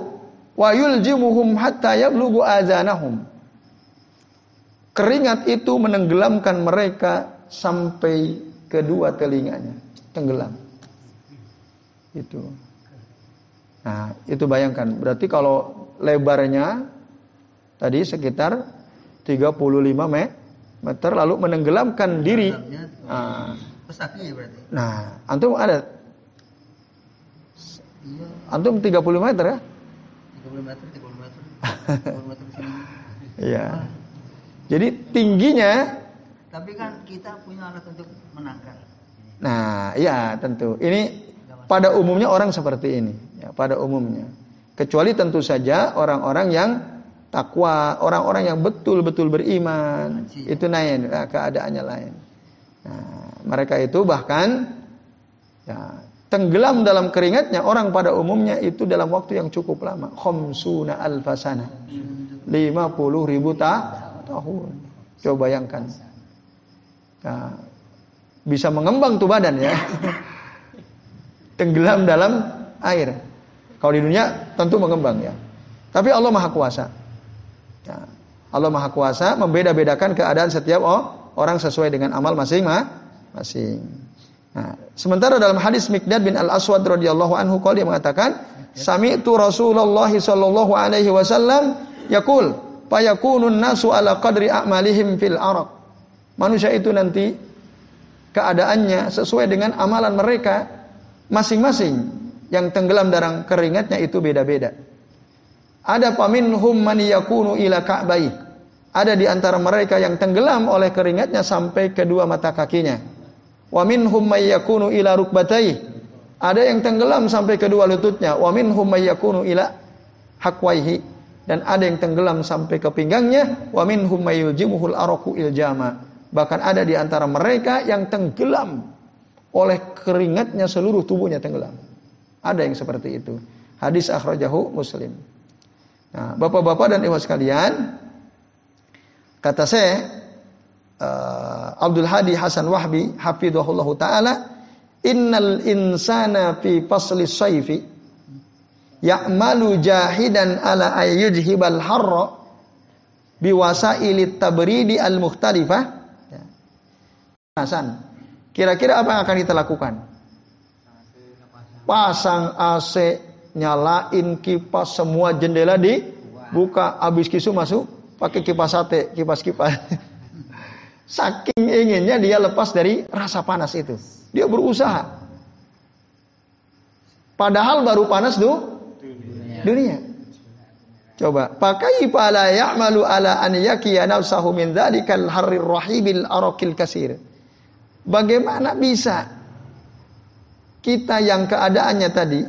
wa yuljimuhum hatta yablugu azanahum. Keringat itu menenggelamkan mereka sampai kedua telinganya, tenggelam. Itu. Nah, itu bayangkan. Berarti kalau lebarnya tadi sekitar 35 meter lalu menenggelamkan diri. Nah, Berarti. Nah, antum ada Iya. Antum 30 meter ya? 30 meter, 30 meter. 30 meter sini. Iya. Jadi tingginya tapi kan kita punya alat untuk menangkal. Nah, iya tentu. Ini pada umumnya orang seperti ini, ya, pada umumnya. Kecuali tentu saja orang-orang yang takwa, orang-orang yang betul-betul beriman, itu lain, nah, keadaannya lain. Nah, mereka itu bahkan ya, tenggelam dalam keringatnya orang pada umumnya itu dalam waktu yang cukup lama. Khomsuna alfasana. 50 ribu ta tahun. Coba bayangkan. Nah, bisa mengembang tuh badan ya. tenggelam dalam air. Kalau di dunia tentu mengembang ya. Tapi Allah Maha Kuasa. Ya. Allah Maha Kuasa membeda-bedakan keadaan setiap oh, orang sesuai dengan amal masing-masing masing. Nah, sementara dalam hadis Mikdad bin Al Aswad radhiyallahu anhu kalau dia mengatakan, "Sami'tu Rasulullah sallallahu alaihi wasallam yaqul, fayakunun nasu ala qadri a'malihim fil araq." Manusia itu nanti keadaannya sesuai dengan amalan mereka masing-masing yang tenggelam dalam keringatnya itu beda-beda. Ada paminhum man yakunu ila ka'bai. Ada di antara mereka yang tenggelam oleh keringatnya sampai kedua mata kakinya. Wa minhum may yakunu ila rukbatai. Ada yang tenggelam sampai kedua lututnya. Wa minhum may yakunu ila hakwaihi. Dan ada yang tenggelam sampai ke pinggangnya. Wa minhum may yuljimuhul araku iljama. Bahkan ada di antara mereka yang tenggelam oleh keringatnya seluruh tubuhnya tenggelam. Ada yang seperti itu. Hadis akhrajahu Muslim. Nah, Bapak-bapak dan ibu sekalian, kata saya uh, Abdul Hadi Hasan Wahbi hafidhahullah taala innal insana fi fasli sayfi ya'malu jahidan ala ayyujhibal harra biwasailit tabridi al mukhtalifah ya. Hasan kira-kira apa yang akan kita lakukan? Pasang AC nyalain kipas semua jendela dibuka habis kisu masuk pakai kipas sate kipas kipas Saking inginnya dia lepas dari rasa panas itu. Dia berusaha. Padahal baru panas tuh dunia. Coba, pakai pala ya'malu ala an yakiya nafsahu min dzalikal harrir rahibil arakil kasir. Bagaimana bisa kita yang keadaannya tadi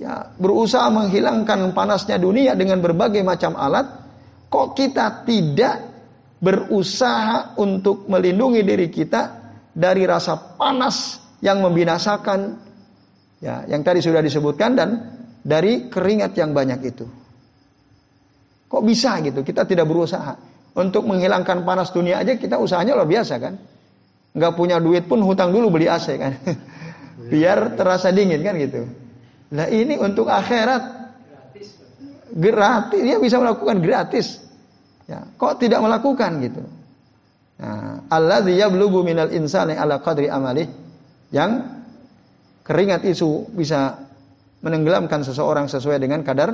ya berusaha menghilangkan panasnya dunia dengan berbagai macam alat, kok kita tidak berusaha untuk melindungi diri kita dari rasa panas yang membinasakan ya yang tadi sudah disebutkan dan dari keringat yang banyak itu. Kok bisa gitu? Kita tidak berusaha untuk menghilangkan panas dunia aja kita usahanya luar biasa kan? Nggak punya duit pun hutang dulu beli AC kan? Biar terasa dingin kan gitu. Nah ini untuk akhirat gratis dia bisa melakukan gratis. Ya, kok tidak melakukan gitu? Nah, alladzi yablughu minal insani ala qadri amalih yang keringat itu bisa menenggelamkan seseorang sesuai dengan kadar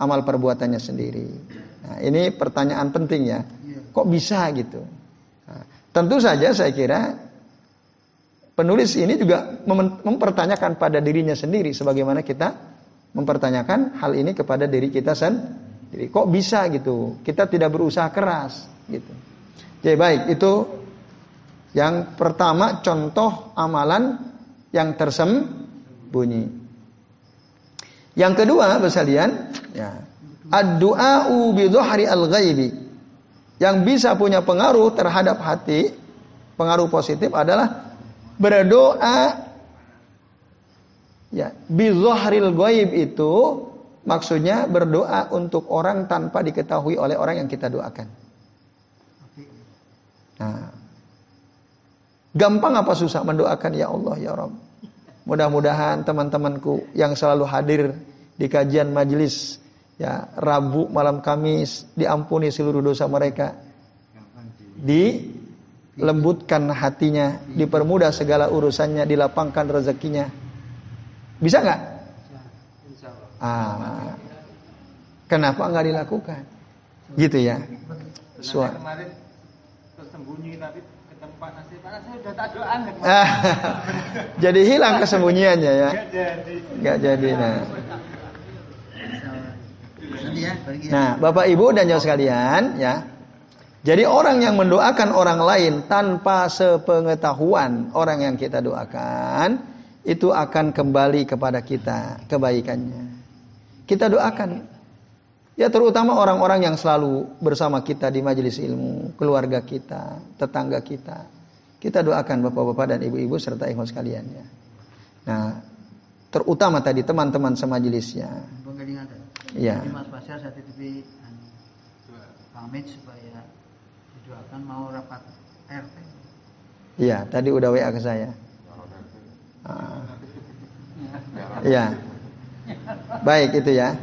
amal perbuatannya sendiri. Nah, ini pertanyaan penting ya. Kok bisa gitu? Nah, tentu saja saya kira penulis ini juga mempertanyakan pada dirinya sendiri sebagaimana kita mempertanyakan hal ini kepada diri kita sendiri. Kok bisa gitu? Kita tidak berusaha keras gitu. Jadi baik, itu yang pertama contoh amalan yang tersembunyi. Yang kedua, Basalian, ya, ad-du'a'u bi al-ghaibi. Yang bisa punya pengaruh terhadap hati, pengaruh positif adalah berdoa ya bi ghaib itu maksudnya berdoa untuk orang tanpa diketahui oleh orang yang kita doakan. Nah, gampang apa susah mendoakan ya Allah ya Rabb. Mudah-mudahan teman-temanku yang selalu hadir di kajian majelis ya Rabu malam Kamis diampuni seluruh dosa mereka. Dilembutkan hatinya, dipermudah segala urusannya, dilapangkan rezekinya. Bisa nggak? Ah, kenapa nggak dilakukan? Gitu ya. Suara tersembunyi tapi ke tempat nasi panas saya udah tak doan. jadi hilang kesembunyiannya ya. Gak jadi. nah. Nah, Bapak Ibu dan jauh sekalian ya. Jadi orang yang mendoakan orang lain tanpa sepengetahuan orang yang kita doakan itu akan kembali kepada kita kebaikannya. Kita doakan Ya terutama orang-orang yang selalu bersama kita di majelis ilmu, keluarga kita, tetangga kita. Kita doakan bapak-bapak dan ibu-ibu serta ikhwan sekalian ya. Nah, terutama tadi teman-teman semajelisnya. Mas Pasir saya titipi pamit supaya didoakan mau rapat RT. Iya, tadi udah WA ke saya. Iya. Baik itu ya.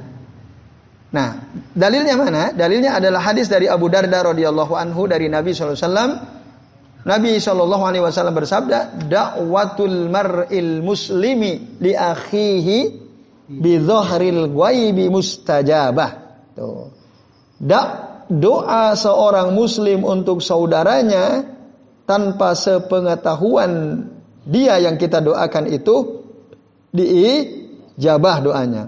Nah, dalilnya mana? Dalilnya adalah hadis dari Abu Darda radhiyallahu anhu dari Nabi sallallahu alaihi wasallam. Nabi sallallahu alaihi wasallam bersabda, "Da'watul mar'il muslimi li akhihi bi dhahril ghaibi mustajabah." Tuh. Da doa seorang muslim untuk saudaranya tanpa sepengetahuan dia yang kita doakan itu diijabah doanya.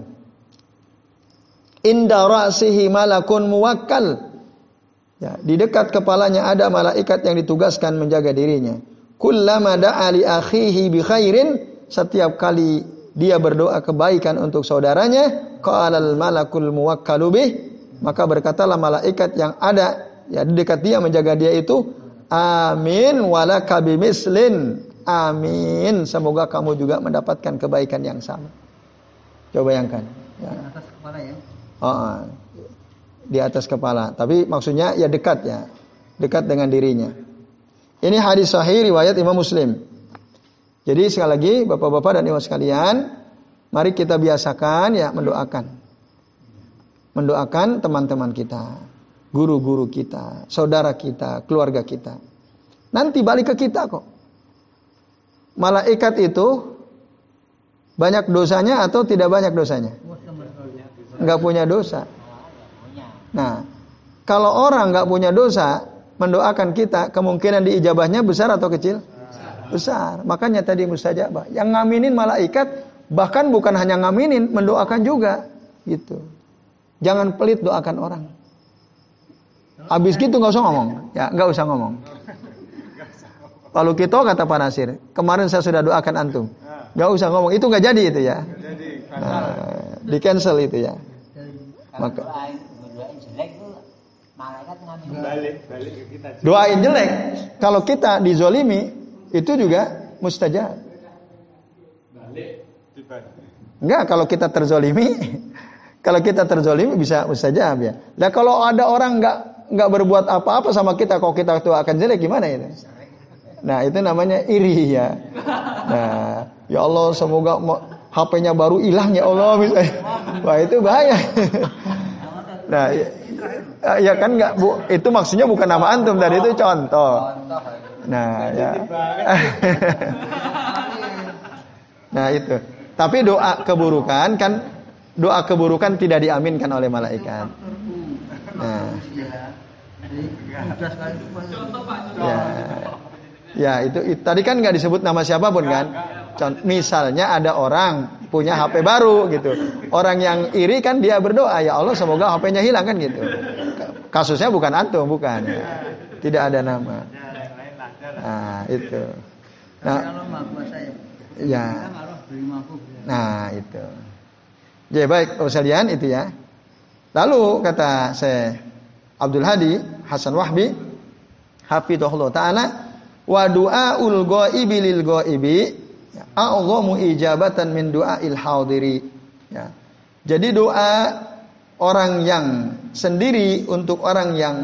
Inda ra'sihi malakun muwakkal. Ya, di dekat kepalanya ada malaikat yang ditugaskan menjaga dirinya. Kullama da'a li akhihi bi khairin, setiap kali dia berdoa kebaikan untuk saudaranya, qalal malakul muwakkalu bih, maka berkatalah malaikat yang ada ya di dekat dia menjaga dia itu, amin walaka bimislin. Amin. Semoga kamu juga mendapatkan kebaikan yang sama. Coba bayangkan. Ya. Atas kepala ya. Oh, di atas kepala. Tapi maksudnya ya dekat ya. Dekat dengan dirinya. Ini hadis sahih riwayat Imam Muslim. Jadi sekali lagi Bapak-bapak dan Ibu sekalian, mari kita biasakan ya mendoakan. Mendoakan teman-teman kita, guru-guru kita, saudara kita, keluarga kita. Nanti balik ke kita kok. Malaikat itu banyak dosanya atau tidak banyak dosanya? nggak punya dosa. Nah, kalau orang nggak punya dosa mendoakan kita, kemungkinan diijabahnya besar atau kecil? Besar. Makanya tadi mustajabah. Yang ngaminin malaikat bahkan bukan hanya ngaminin, mendoakan juga, gitu. Jangan pelit doakan orang. Habis gitu nggak usah ngomong, ya nggak usah ngomong. Kalau kita kata Pak Nasir, kemarin saya sudah doakan antum, nggak usah ngomong, itu nggak jadi itu ya. Nah, di cancel itu ya. Maka Balik, balik ke kita. Doain jelek. Kalau kita dizolimi itu juga mustajab. Enggak, kalau kita terzolimi, kalau kita terzolimi bisa mustajab ya. Nah kalau ada orang enggak enggak berbuat apa-apa sama kita, kalau kita itu akan jelek gimana itu? Nah itu namanya iri ya. Nah ya Allah semoga mo- HP-nya baru hilang ya Allah misalnya. Wah itu bahaya. Nah ya, ya kan enggak bu, itu maksudnya bukan nama antum tadi itu contoh. Nah ya. Nah itu. Tapi doa keburukan kan doa keburukan tidak diaminkan oleh malaikat. Nah, Ya. Itu ya. Ya itu, it- tadi kan nggak disebut nama siapa pun kan. Con- misalnya ada orang punya HP baru gitu. Orang yang iri kan dia berdoa ya Allah semoga HP-nya hilang kan gitu. Kasusnya bukan antum bukan. Tidak ada nama. Nah itu. Nah, ya. ya. Nah itu. Jadi baik Bapak sekalian itu ya. Lalu kata saya Abdul Hadi Hasan Wahbi Hafidhullah Ta'ala wa du'aul ghaibi lil ghaibi a'zamu ijabatan min du'ail hadiri. Ya. Jadi doa orang yang sendiri untuk orang yang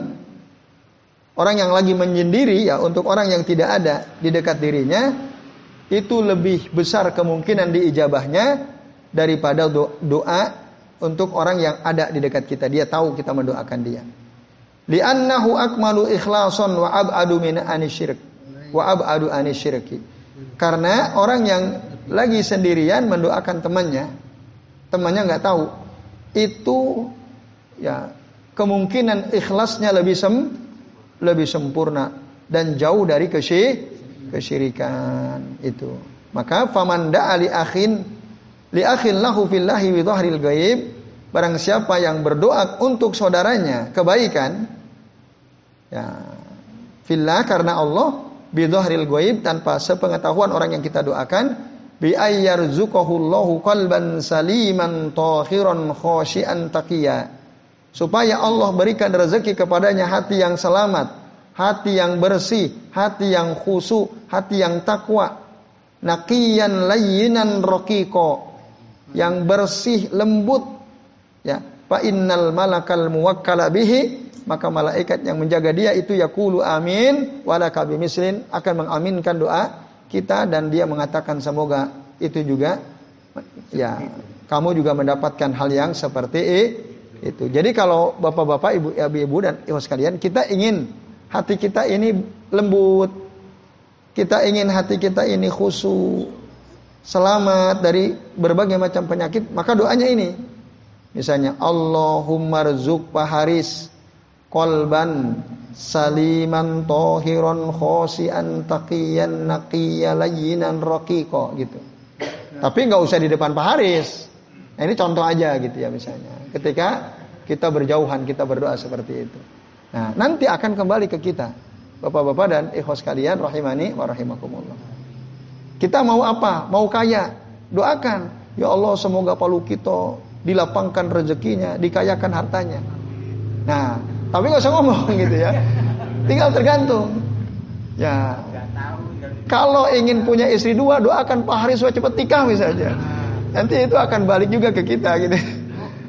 orang yang lagi menyendiri ya untuk orang yang tidak ada di dekat dirinya itu lebih besar kemungkinan diijabahnya daripada do- doa untuk orang yang ada di dekat kita. Dia tahu kita mendoakan dia. Li'annahu akmalu ikhlason wa ab'adu min anisyirk. Wa ab'adu anisyirki. Karena orang yang lagi sendirian mendoakan temannya, temannya nggak tahu, itu ya kemungkinan ikhlasnya lebih sem lebih sempurna dan jauh dari kesy kesyirikan itu. Maka faman da'a li akhin li akhin lahu fillahi bi dhahril ghaib barang siapa yang berdoa untuk saudaranya kebaikan ya fillah karena Allah bi dhahril ghaib tanpa sepengetahuan orang yang kita doakan bi ayyarzuqahullahu qalban saliman tahiran khashian taqiyya supaya Allah berikan rezeki kepadanya hati yang selamat, hati yang bersih, hati yang khusyuk, hati yang takwa, naqiyan layyinan raqiqa, yang bersih lembut. Ya, fa innal malakal muwakkala bihi, maka malaikat yang menjaga dia itu yaqulu amin walaka bimislin akan mengaminkan doa kita dan dia mengatakan semoga itu juga ya kamu juga mendapatkan hal yang seperti itu. Jadi kalau bapak-bapak, ibu, ibu dan ibu sekalian, kita ingin hati kita ini lembut, kita ingin hati kita ini khusyuk, selamat dari berbagai macam penyakit, maka doanya ini. Misalnya Allahumma rzuk paharis kolban saliman tohiron khosian taqiyan naqiya layyinan raqiqa gitu. Tapi nggak usah di depan Pak Haris. Nah, ini contoh aja gitu ya misalnya. Ketika kita berjauhan, kita berdoa seperti itu. Nah, nanti akan kembali ke kita. Bapak-bapak dan ikhwas kalian rahimani wa rahimakumullah. Kita mau apa? Mau kaya. Doakan. Ya Allah semoga Palu kita dilapangkan rezekinya, dikayakan hartanya. Nah, tapi nggak usah ngomong gitu ya. Tinggal tergantung. Ya. Kalau ingin punya istri dua, doakan Pak Haris supaya cepat nikah misalnya. Nanti itu akan balik juga ke kita gitu.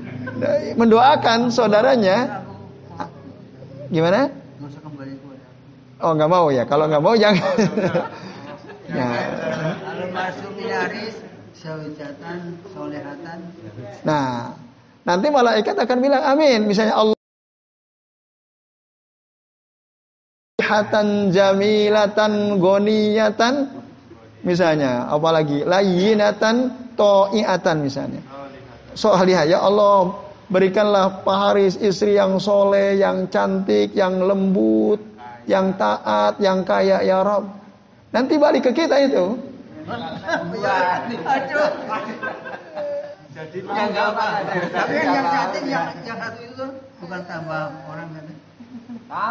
Mendoakan saudaranya. Gimana? Oh nggak mau ya. Kalau nggak mau jangan. ya. Kalau masuk ilaris sawijatan solehatan Nah, nanti malaikat akan bilang amin. Misalnya Allah hatan jamilatan goniyatan misalnya. Apalagi layinatan toiatan misalnya. Soalnya ya Allah berikanlah Pak Haris istri yang soleh yang cantik yang lembut yang taat yang kaya ya Rob nanti balik ke kita itu. Jadi ya enggak apa tapi yang cantik yang yang satu itu bukan tambah orang kan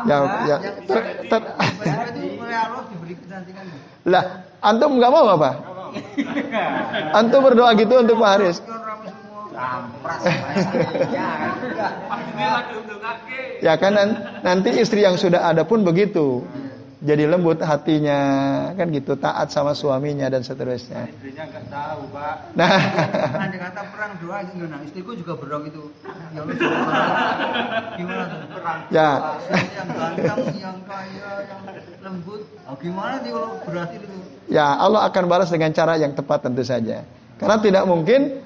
ya ya yang ter, ter, kecantikan lah antum nggak mau apa antum berdoa gitu untuk Pak Haris. Ya kan. Nan- nanti istri yang sudah ada pun begitu. Jadi lembut hatinya, kan gitu, taat sama suaminya dan seterusnya. Istrinya nggak tahu, Pak. Nah, Andai kata perang doa gitu nah istriku juga berdoa gitu. Ya gimana tuh? Perang ya, yang ganteng, yang kaya, yang lembut. Oh, gimana sih kalau berhasil itu? ya Allah akan balas dengan cara yang tepat tentu saja. Karena tidak mungkin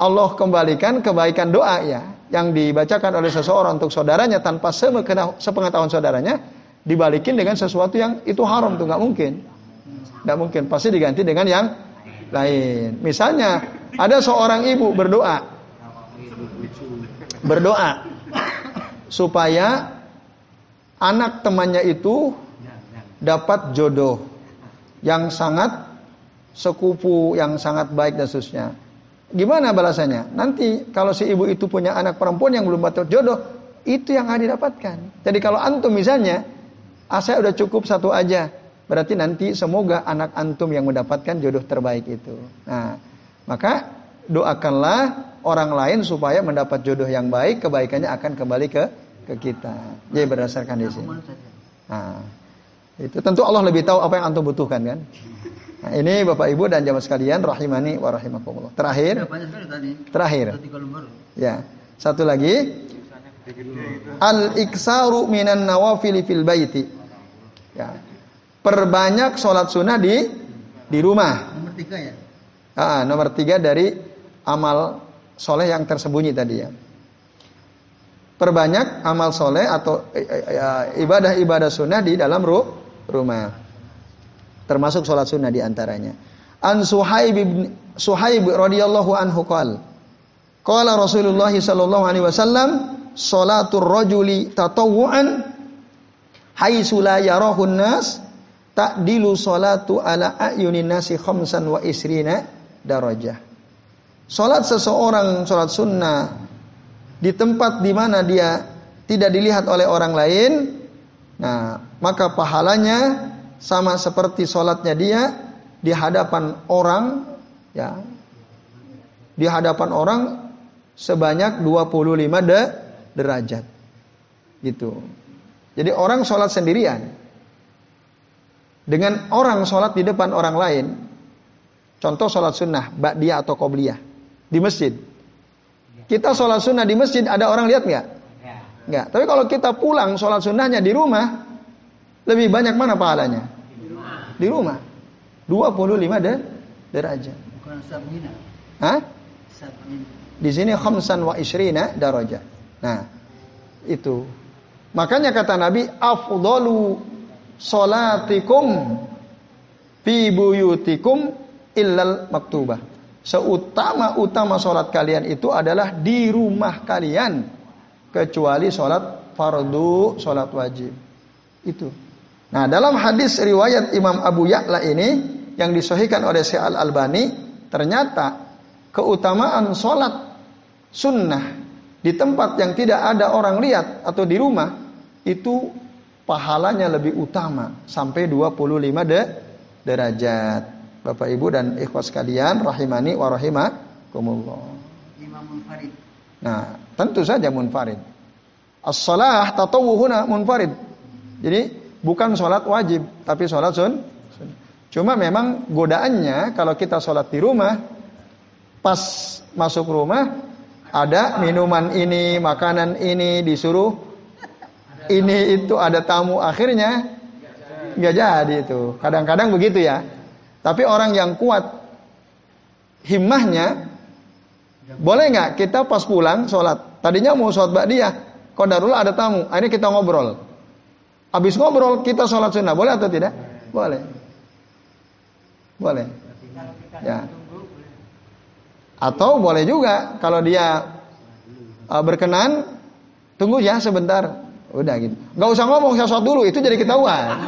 Allah kembalikan kebaikan doa ya yang dibacakan oleh seseorang untuk saudaranya tanpa sepengetahuan saudaranya dibalikin dengan sesuatu yang itu haram tuh nggak mungkin. Nggak mungkin, pasti diganti dengan yang lain. Misalnya ada seorang ibu berdoa berdoa supaya anak temannya itu dapat jodoh yang sangat sekupu, yang sangat baik dan seterusnya. Gimana balasannya? Nanti kalau si ibu itu punya anak perempuan yang belum dapat jodoh, itu yang akan didapatkan. Jadi kalau antum misalnya, ah saya udah cukup satu aja, berarti nanti semoga anak antum yang mendapatkan jodoh terbaik itu. Nah, maka doakanlah orang lain supaya mendapat jodoh yang baik, kebaikannya akan kembali ke ke kita. Jadi berdasarkan di sini. Nah, itu tentu Allah lebih tahu apa yang antum butuhkan kan. Nah, ini Bapak Ibu dan jamaah sekalian rahimani wa rahimakumullah. Terakhir, terakhir. Ya. Satu lagi, al-iksaru minan nawafil fil baiti. Ya. Perbanyak sholat sunnah di di rumah. Nomor tiga ya. Ah, nomor tiga dari amal soleh yang tersembunyi tadi ya. Perbanyak amal soleh atau eh, eh, eh, ibadah-ibadah sunnah di dalam ru rumah. Termasuk sholat sunnah di antaranya. An Suhaib bin Suhaib radhiyallahu anhu qala Qala Rasulullah sallallahu alaihi wasallam salatul rajuli tatawwuan haitsu la yarahun nas ta'dilu salatu ala ayunin nasi khamsan wa isrina darajah. Salat seseorang salat sunnah di tempat di mana dia tidak dilihat oleh orang lain, nah maka pahalanya sama seperti salatnya dia di hadapan orang, ya, di hadapan orang sebanyak 25 de derajat, gitu. Jadi orang sholat sendirian, dengan orang sholat di depan orang lain, contoh sholat sunnah, ba'diyah atau qobliyah di masjid. Kita sholat sunnah di masjid, ada orang lihat nggak? Nggak. Tapi kalau kita pulang sholat sunnahnya di rumah, lebih banyak mana pahalanya? Di rumah. 25 de derajat. Bukan sabina. Hah? Sabina. Di sini khamsan wa isrina darajat. Nah, itu. Makanya kata Nabi, afdalu solatikum fi buyutikum illal maktubah. Seutama-utama sholat kalian itu adalah di rumah kalian. Kecuali sholat fardu, sholat wajib. Itu. Nah dalam hadis riwayat Imam Abu Ya'la ini yang disahihkan oleh Syekh Al-Albani ternyata keutamaan sholat sunnah di tempat yang tidak ada orang lihat atau di rumah itu pahalanya lebih utama sampai 25 de derajat. Bapak Ibu dan ikhwas sekalian rahimani wa rahimakumullah. Nah, tentu saja munfarid. As-salah tatawuhuna munfarid. Jadi bukan sholat wajib, tapi sholat sun. sun. Cuma memang godaannya kalau kita sholat di rumah, pas masuk rumah ada minuman ini, makanan ini disuruh ini itu ada tamu akhirnya nggak jadi itu. Kadang-kadang begitu ya. Tapi orang yang kuat himmahnya boleh nggak kita pas pulang sholat? Tadinya mau sholat ba'diyah kodarullah ada tamu akhirnya kita ngobrol. Habis ngobrol kita sholat sunnah. Boleh atau tidak? Boleh. Boleh. Ya atau boleh juga kalau dia uh, berkenan tunggu ya sebentar udah gitu nggak usah ngomong saya sholat dulu itu jadi ketahuan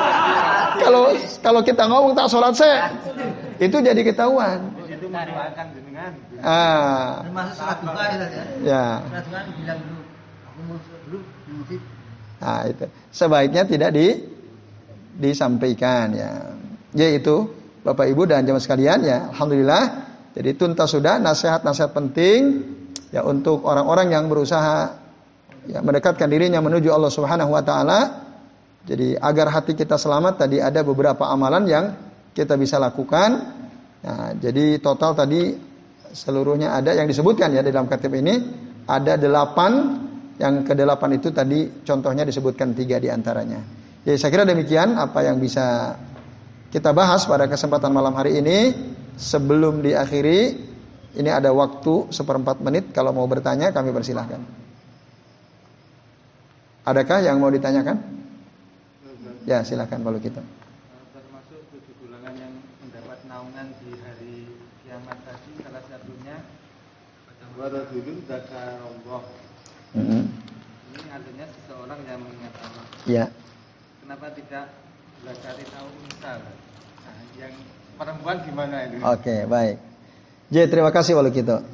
kalau kalau kita ngomong tak sholat saya itu jadi ketahuan Itu ah Termasuk sholat duha ya. Ustaz, ya. ya Sholat duha bilang dulu. Aku mau sholat dulu di masjid. Nah, itu. Sebaiknya tidak di disampaikan ya. Yaitu Bapak Ibu dan jemaah sekalian ya, alhamdulillah Jadi tuntas sudah nasihat-nasihat penting ya untuk orang-orang yang berusaha ya mendekatkan dirinya menuju Allah Subhanahu wa taala. Jadi agar hati kita selamat tadi ada beberapa amalan yang kita bisa lakukan. Nah, jadi total tadi seluruhnya ada yang disebutkan ya di dalam kitab ini ada delapan yang ke delapan itu tadi contohnya disebutkan tiga di antaranya. Jadi saya kira demikian apa yang bisa kita bahas pada kesempatan malam hari ini. Sebelum diakhiri, ini ada waktu seperempat menit. Kalau mau bertanya, kami persilahkan. Adakah yang mau ditanyakan? Ya, silahkan kalau kita. Termasuk tujuh golongan yang mendapat naungan di hari kiamat tadi, salah satunya Warajulun zakarullah. Mm-hmm. Ini artinya seseorang yang mengingat Allah. Ya, Kenapa tidak zakari tahu misal? Nah, yang perempuan gimana ini? oke baik. Jadi terima kasih walau kita.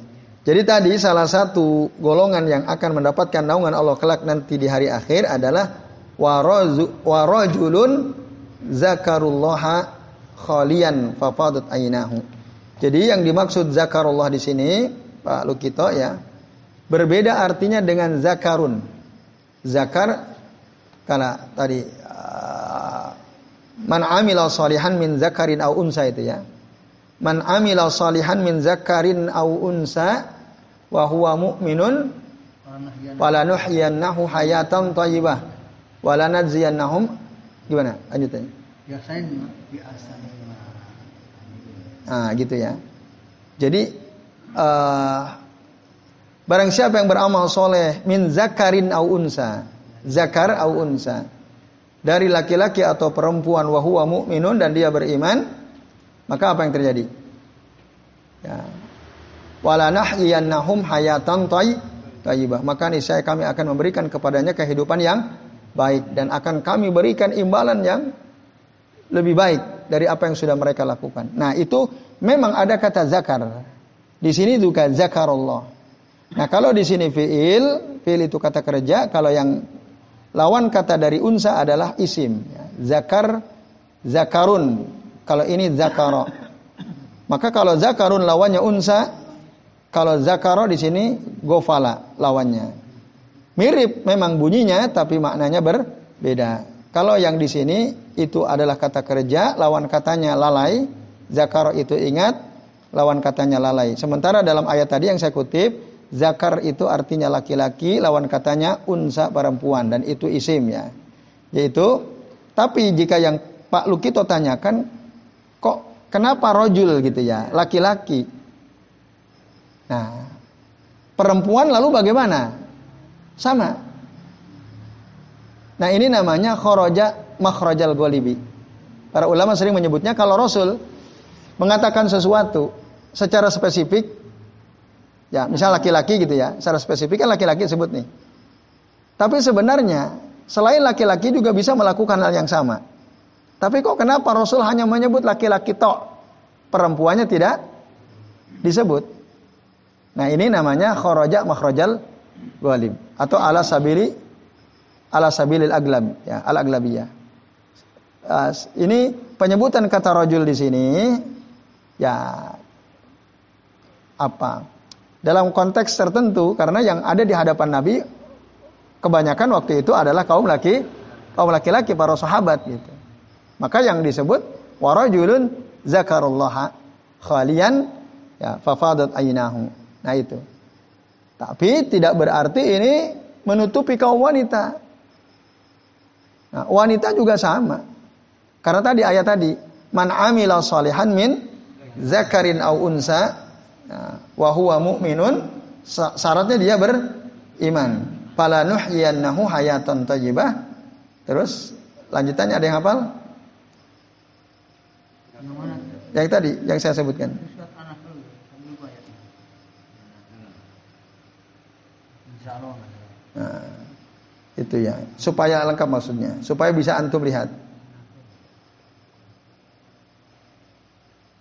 Jadi tadi salah satu golongan yang akan mendapatkan naungan Allah kelak nanti di hari akhir adalah warajulun zakarullaha khalian fafadat ainahu. Jadi yang dimaksud zakarullah di sini Pak Lukito ya berbeda artinya dengan zakarun. Zakar karena tadi man amila salihan min zakarin au unsa itu ya. Man amila salihan min zakarin au unsa wa huwa mu'minun falanuhyiyannahu hayatan thayyibah wa lanadziyannahum gimana lanjutannya Biasanya. Nah, gitu ya. Jadi eh barang siapa yang beramal soleh min zakarin au unsa, zakar au unsa, dari laki-laki atau perempuan wahwa mu'minun dan dia beriman, maka apa yang terjadi? Ya. Wala nahyiyannahum hayatan thayyibah. Maka niscaya kami akan memberikan kepadanya kehidupan yang baik dan akan kami berikan imbalan yang lebih baik dari apa yang sudah mereka lakukan. Nah, itu memang ada kata zakar. Di sini juga zakarullah. Nah, kalau di sini fiil, fiil itu kata kerja, kalau yang lawan kata dari unsa adalah isim. Zakar, zakarun. Kalau ini zakaro. Maka kalau zakarun lawannya unsa, kalau zakaro di sini gofala lawannya. Mirip memang bunyinya, tapi maknanya berbeda. Kalau yang di sini itu adalah kata kerja, lawan katanya lalai. Zakar itu ingat, lawan katanya lalai. Sementara dalam ayat tadi yang saya kutip, zakar itu artinya laki-laki, lawan katanya unsa perempuan dan itu isim ya. Yaitu tapi jika yang Pak Lukito tanyakan kok kenapa rojul gitu ya, laki-laki. Nah, perempuan lalu bagaimana? Sama, Nah ini namanya khoroja makhrajal golibi. Para ulama sering menyebutnya kalau Rasul mengatakan sesuatu secara spesifik, ya misal laki-laki gitu ya, secara spesifik kan laki-laki sebut nih. Tapi sebenarnya selain laki-laki juga bisa melakukan hal yang sama. Tapi kok kenapa Rasul hanya menyebut laki-laki tok, perempuannya tidak disebut? Nah ini namanya khoroja makhrajal golib atau ala sabili ala sabilil aglab ya al aglabiyah uh, ini penyebutan kata rojul di sini ya apa dalam konteks tertentu karena yang ada di hadapan Nabi kebanyakan waktu itu adalah kaum laki kaum laki-laki para sahabat gitu. Maka yang disebut warajulun zakarullah khalian ya fafadat ainahu nah itu. Tapi tidak berarti ini menutupi kaum wanita. Nah, wanita juga sama. Karena tadi ayat tadi, man amila salihan min zakarin au unsa wa huwa mu'minun syaratnya dia beriman. Fala nuhyiyannahu hayatan thayyibah. Terus lanjutannya ada yang hafal? Yang tadi yang saya sebutkan. Nah, itu ya, supaya lengkap maksudnya, supaya bisa antum lihat.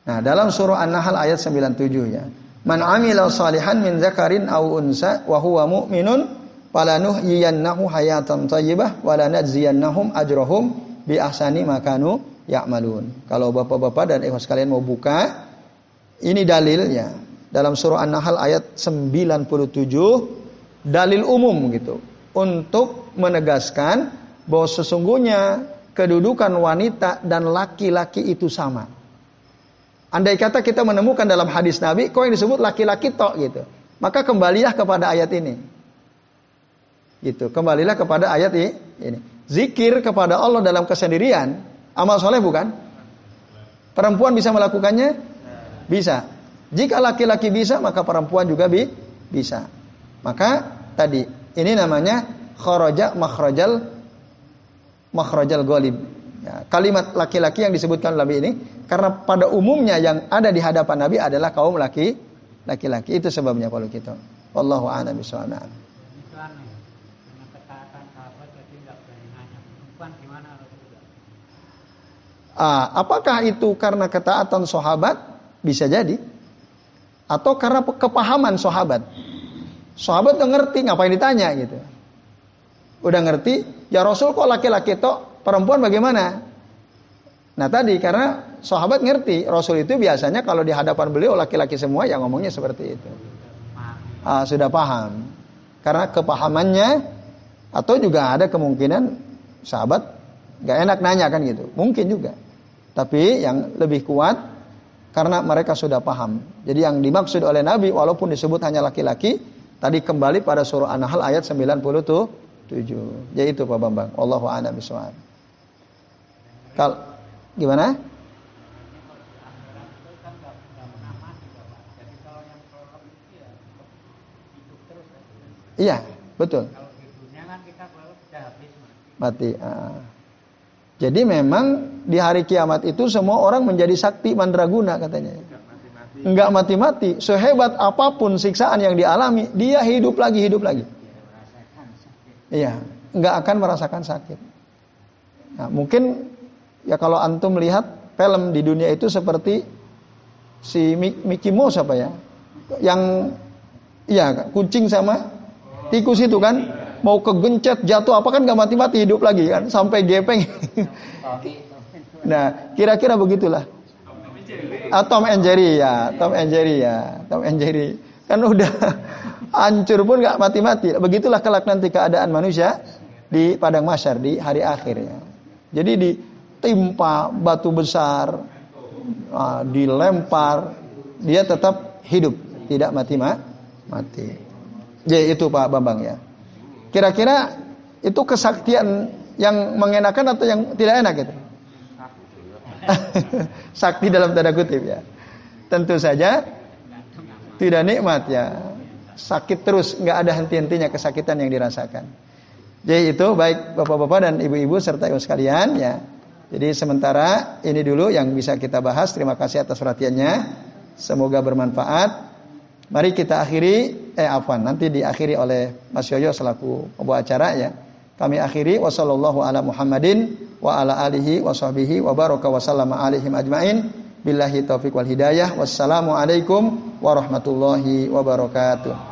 Nah, dalam surah An-Nahl ayat 97 ya. Man amila salihan min zakarin aw unsa wa huwa mu'minun falanuhyiyannahu hayatan thayyibah wa lanajziyannahum ajrahum bi ahsani makanu ya'malun. Kalau bapak-bapak dan ikhwas sekalian mau buka ini dalilnya dalam surah An-Nahl ayat 97 dalil umum gitu untuk menegaskan bahwa sesungguhnya kedudukan wanita dan laki-laki itu sama. Andai kata kita menemukan dalam hadis Nabi kok yang disebut laki-laki tok gitu. Maka kembalilah kepada ayat ini. Gitu, kembalilah kepada ayat ini. Zikir kepada Allah dalam kesendirian, amal soleh bukan? Perempuan bisa melakukannya? Bisa. Jika laki-laki bisa, maka perempuan juga bi bisa. Maka tadi ini namanya kharaja makhrajal makhrajal golib. Ya, kalimat laki-laki yang disebutkan Nabi ini karena pada umumnya yang ada di hadapan Nabi adalah kaum laki laki-laki itu sebabnya kalau kita. Wallahu a'lam bishawab. Ah, apakah itu karena ketaatan sahabat? Bisa jadi. Atau karena kepahaman sahabat. Sahabat udah ngerti, ngapain ditanya gitu. Udah ngerti, ya Rasul kok laki-laki tok, perempuan bagaimana? Nah tadi karena sahabat ngerti, Rasul itu biasanya kalau di hadapan beliau laki-laki semua yang ngomongnya seperti itu. Ah, sudah paham. Karena kepahamannya atau juga ada kemungkinan sahabat gak enak nanya kan gitu. Mungkin juga. Tapi yang lebih kuat karena mereka sudah paham. Jadi yang dimaksud oleh Nabi walaupun disebut hanya laki-laki, tadi kembali pada surah An-Nahl ayat 97. Yaitu Pak Bambang. Allahu bishawab. Kal gimana? Iya, betul. Mati. Ah. Jadi memang di hari kiamat itu semua orang menjadi sakti mandraguna katanya. Enggak mati-mati. Sehebat apa pun siksaan yang dialami, dia hidup lagi, hidup lagi. Iya, enggak akan merasakan sakit. Nah, mungkin ya kalau antum melihat film di dunia itu seperti si Mickey Mouse apa ya? Yang iya kucing sama tikus itu kan mau kegencet jatuh apa kan nggak mati-mati hidup lagi kan sampai gepeng. nah, kira-kira begitulah. Ah, Tom and Jerry ya, Tom and Jerry ya, Tom and Jerry. Kan udah hancur pun nggak mati-mati. Begitulah kelak nanti keadaan manusia di padang masyar di hari akhir ya. Jadi ditimpa batu besar, ah, dilempar, dia tetap hidup, tidak mati-mati. Ya itu Pak Bambang ya. Kira-kira itu kesaktian yang mengenakan atau yang tidak enak gitu? Sakti dalam tanda kutip ya. Tentu saja tidak nikmat ya. Sakit terus, nggak ada henti-hentinya kesakitan yang dirasakan. Jadi itu baik bapak-bapak dan ibu-ibu serta ibu sekalian ya. Jadi sementara ini dulu yang bisa kita bahas. Terima kasih atas perhatiannya. Semoga bermanfaat. Mari kita akhiri, eh afwan, nanti diakhiri oleh Mas Yoyo selaku pembawa acara ya. Kami akhiri wasallallahu ala. Wassalamualaikum warahmatullahi wabarakatuh.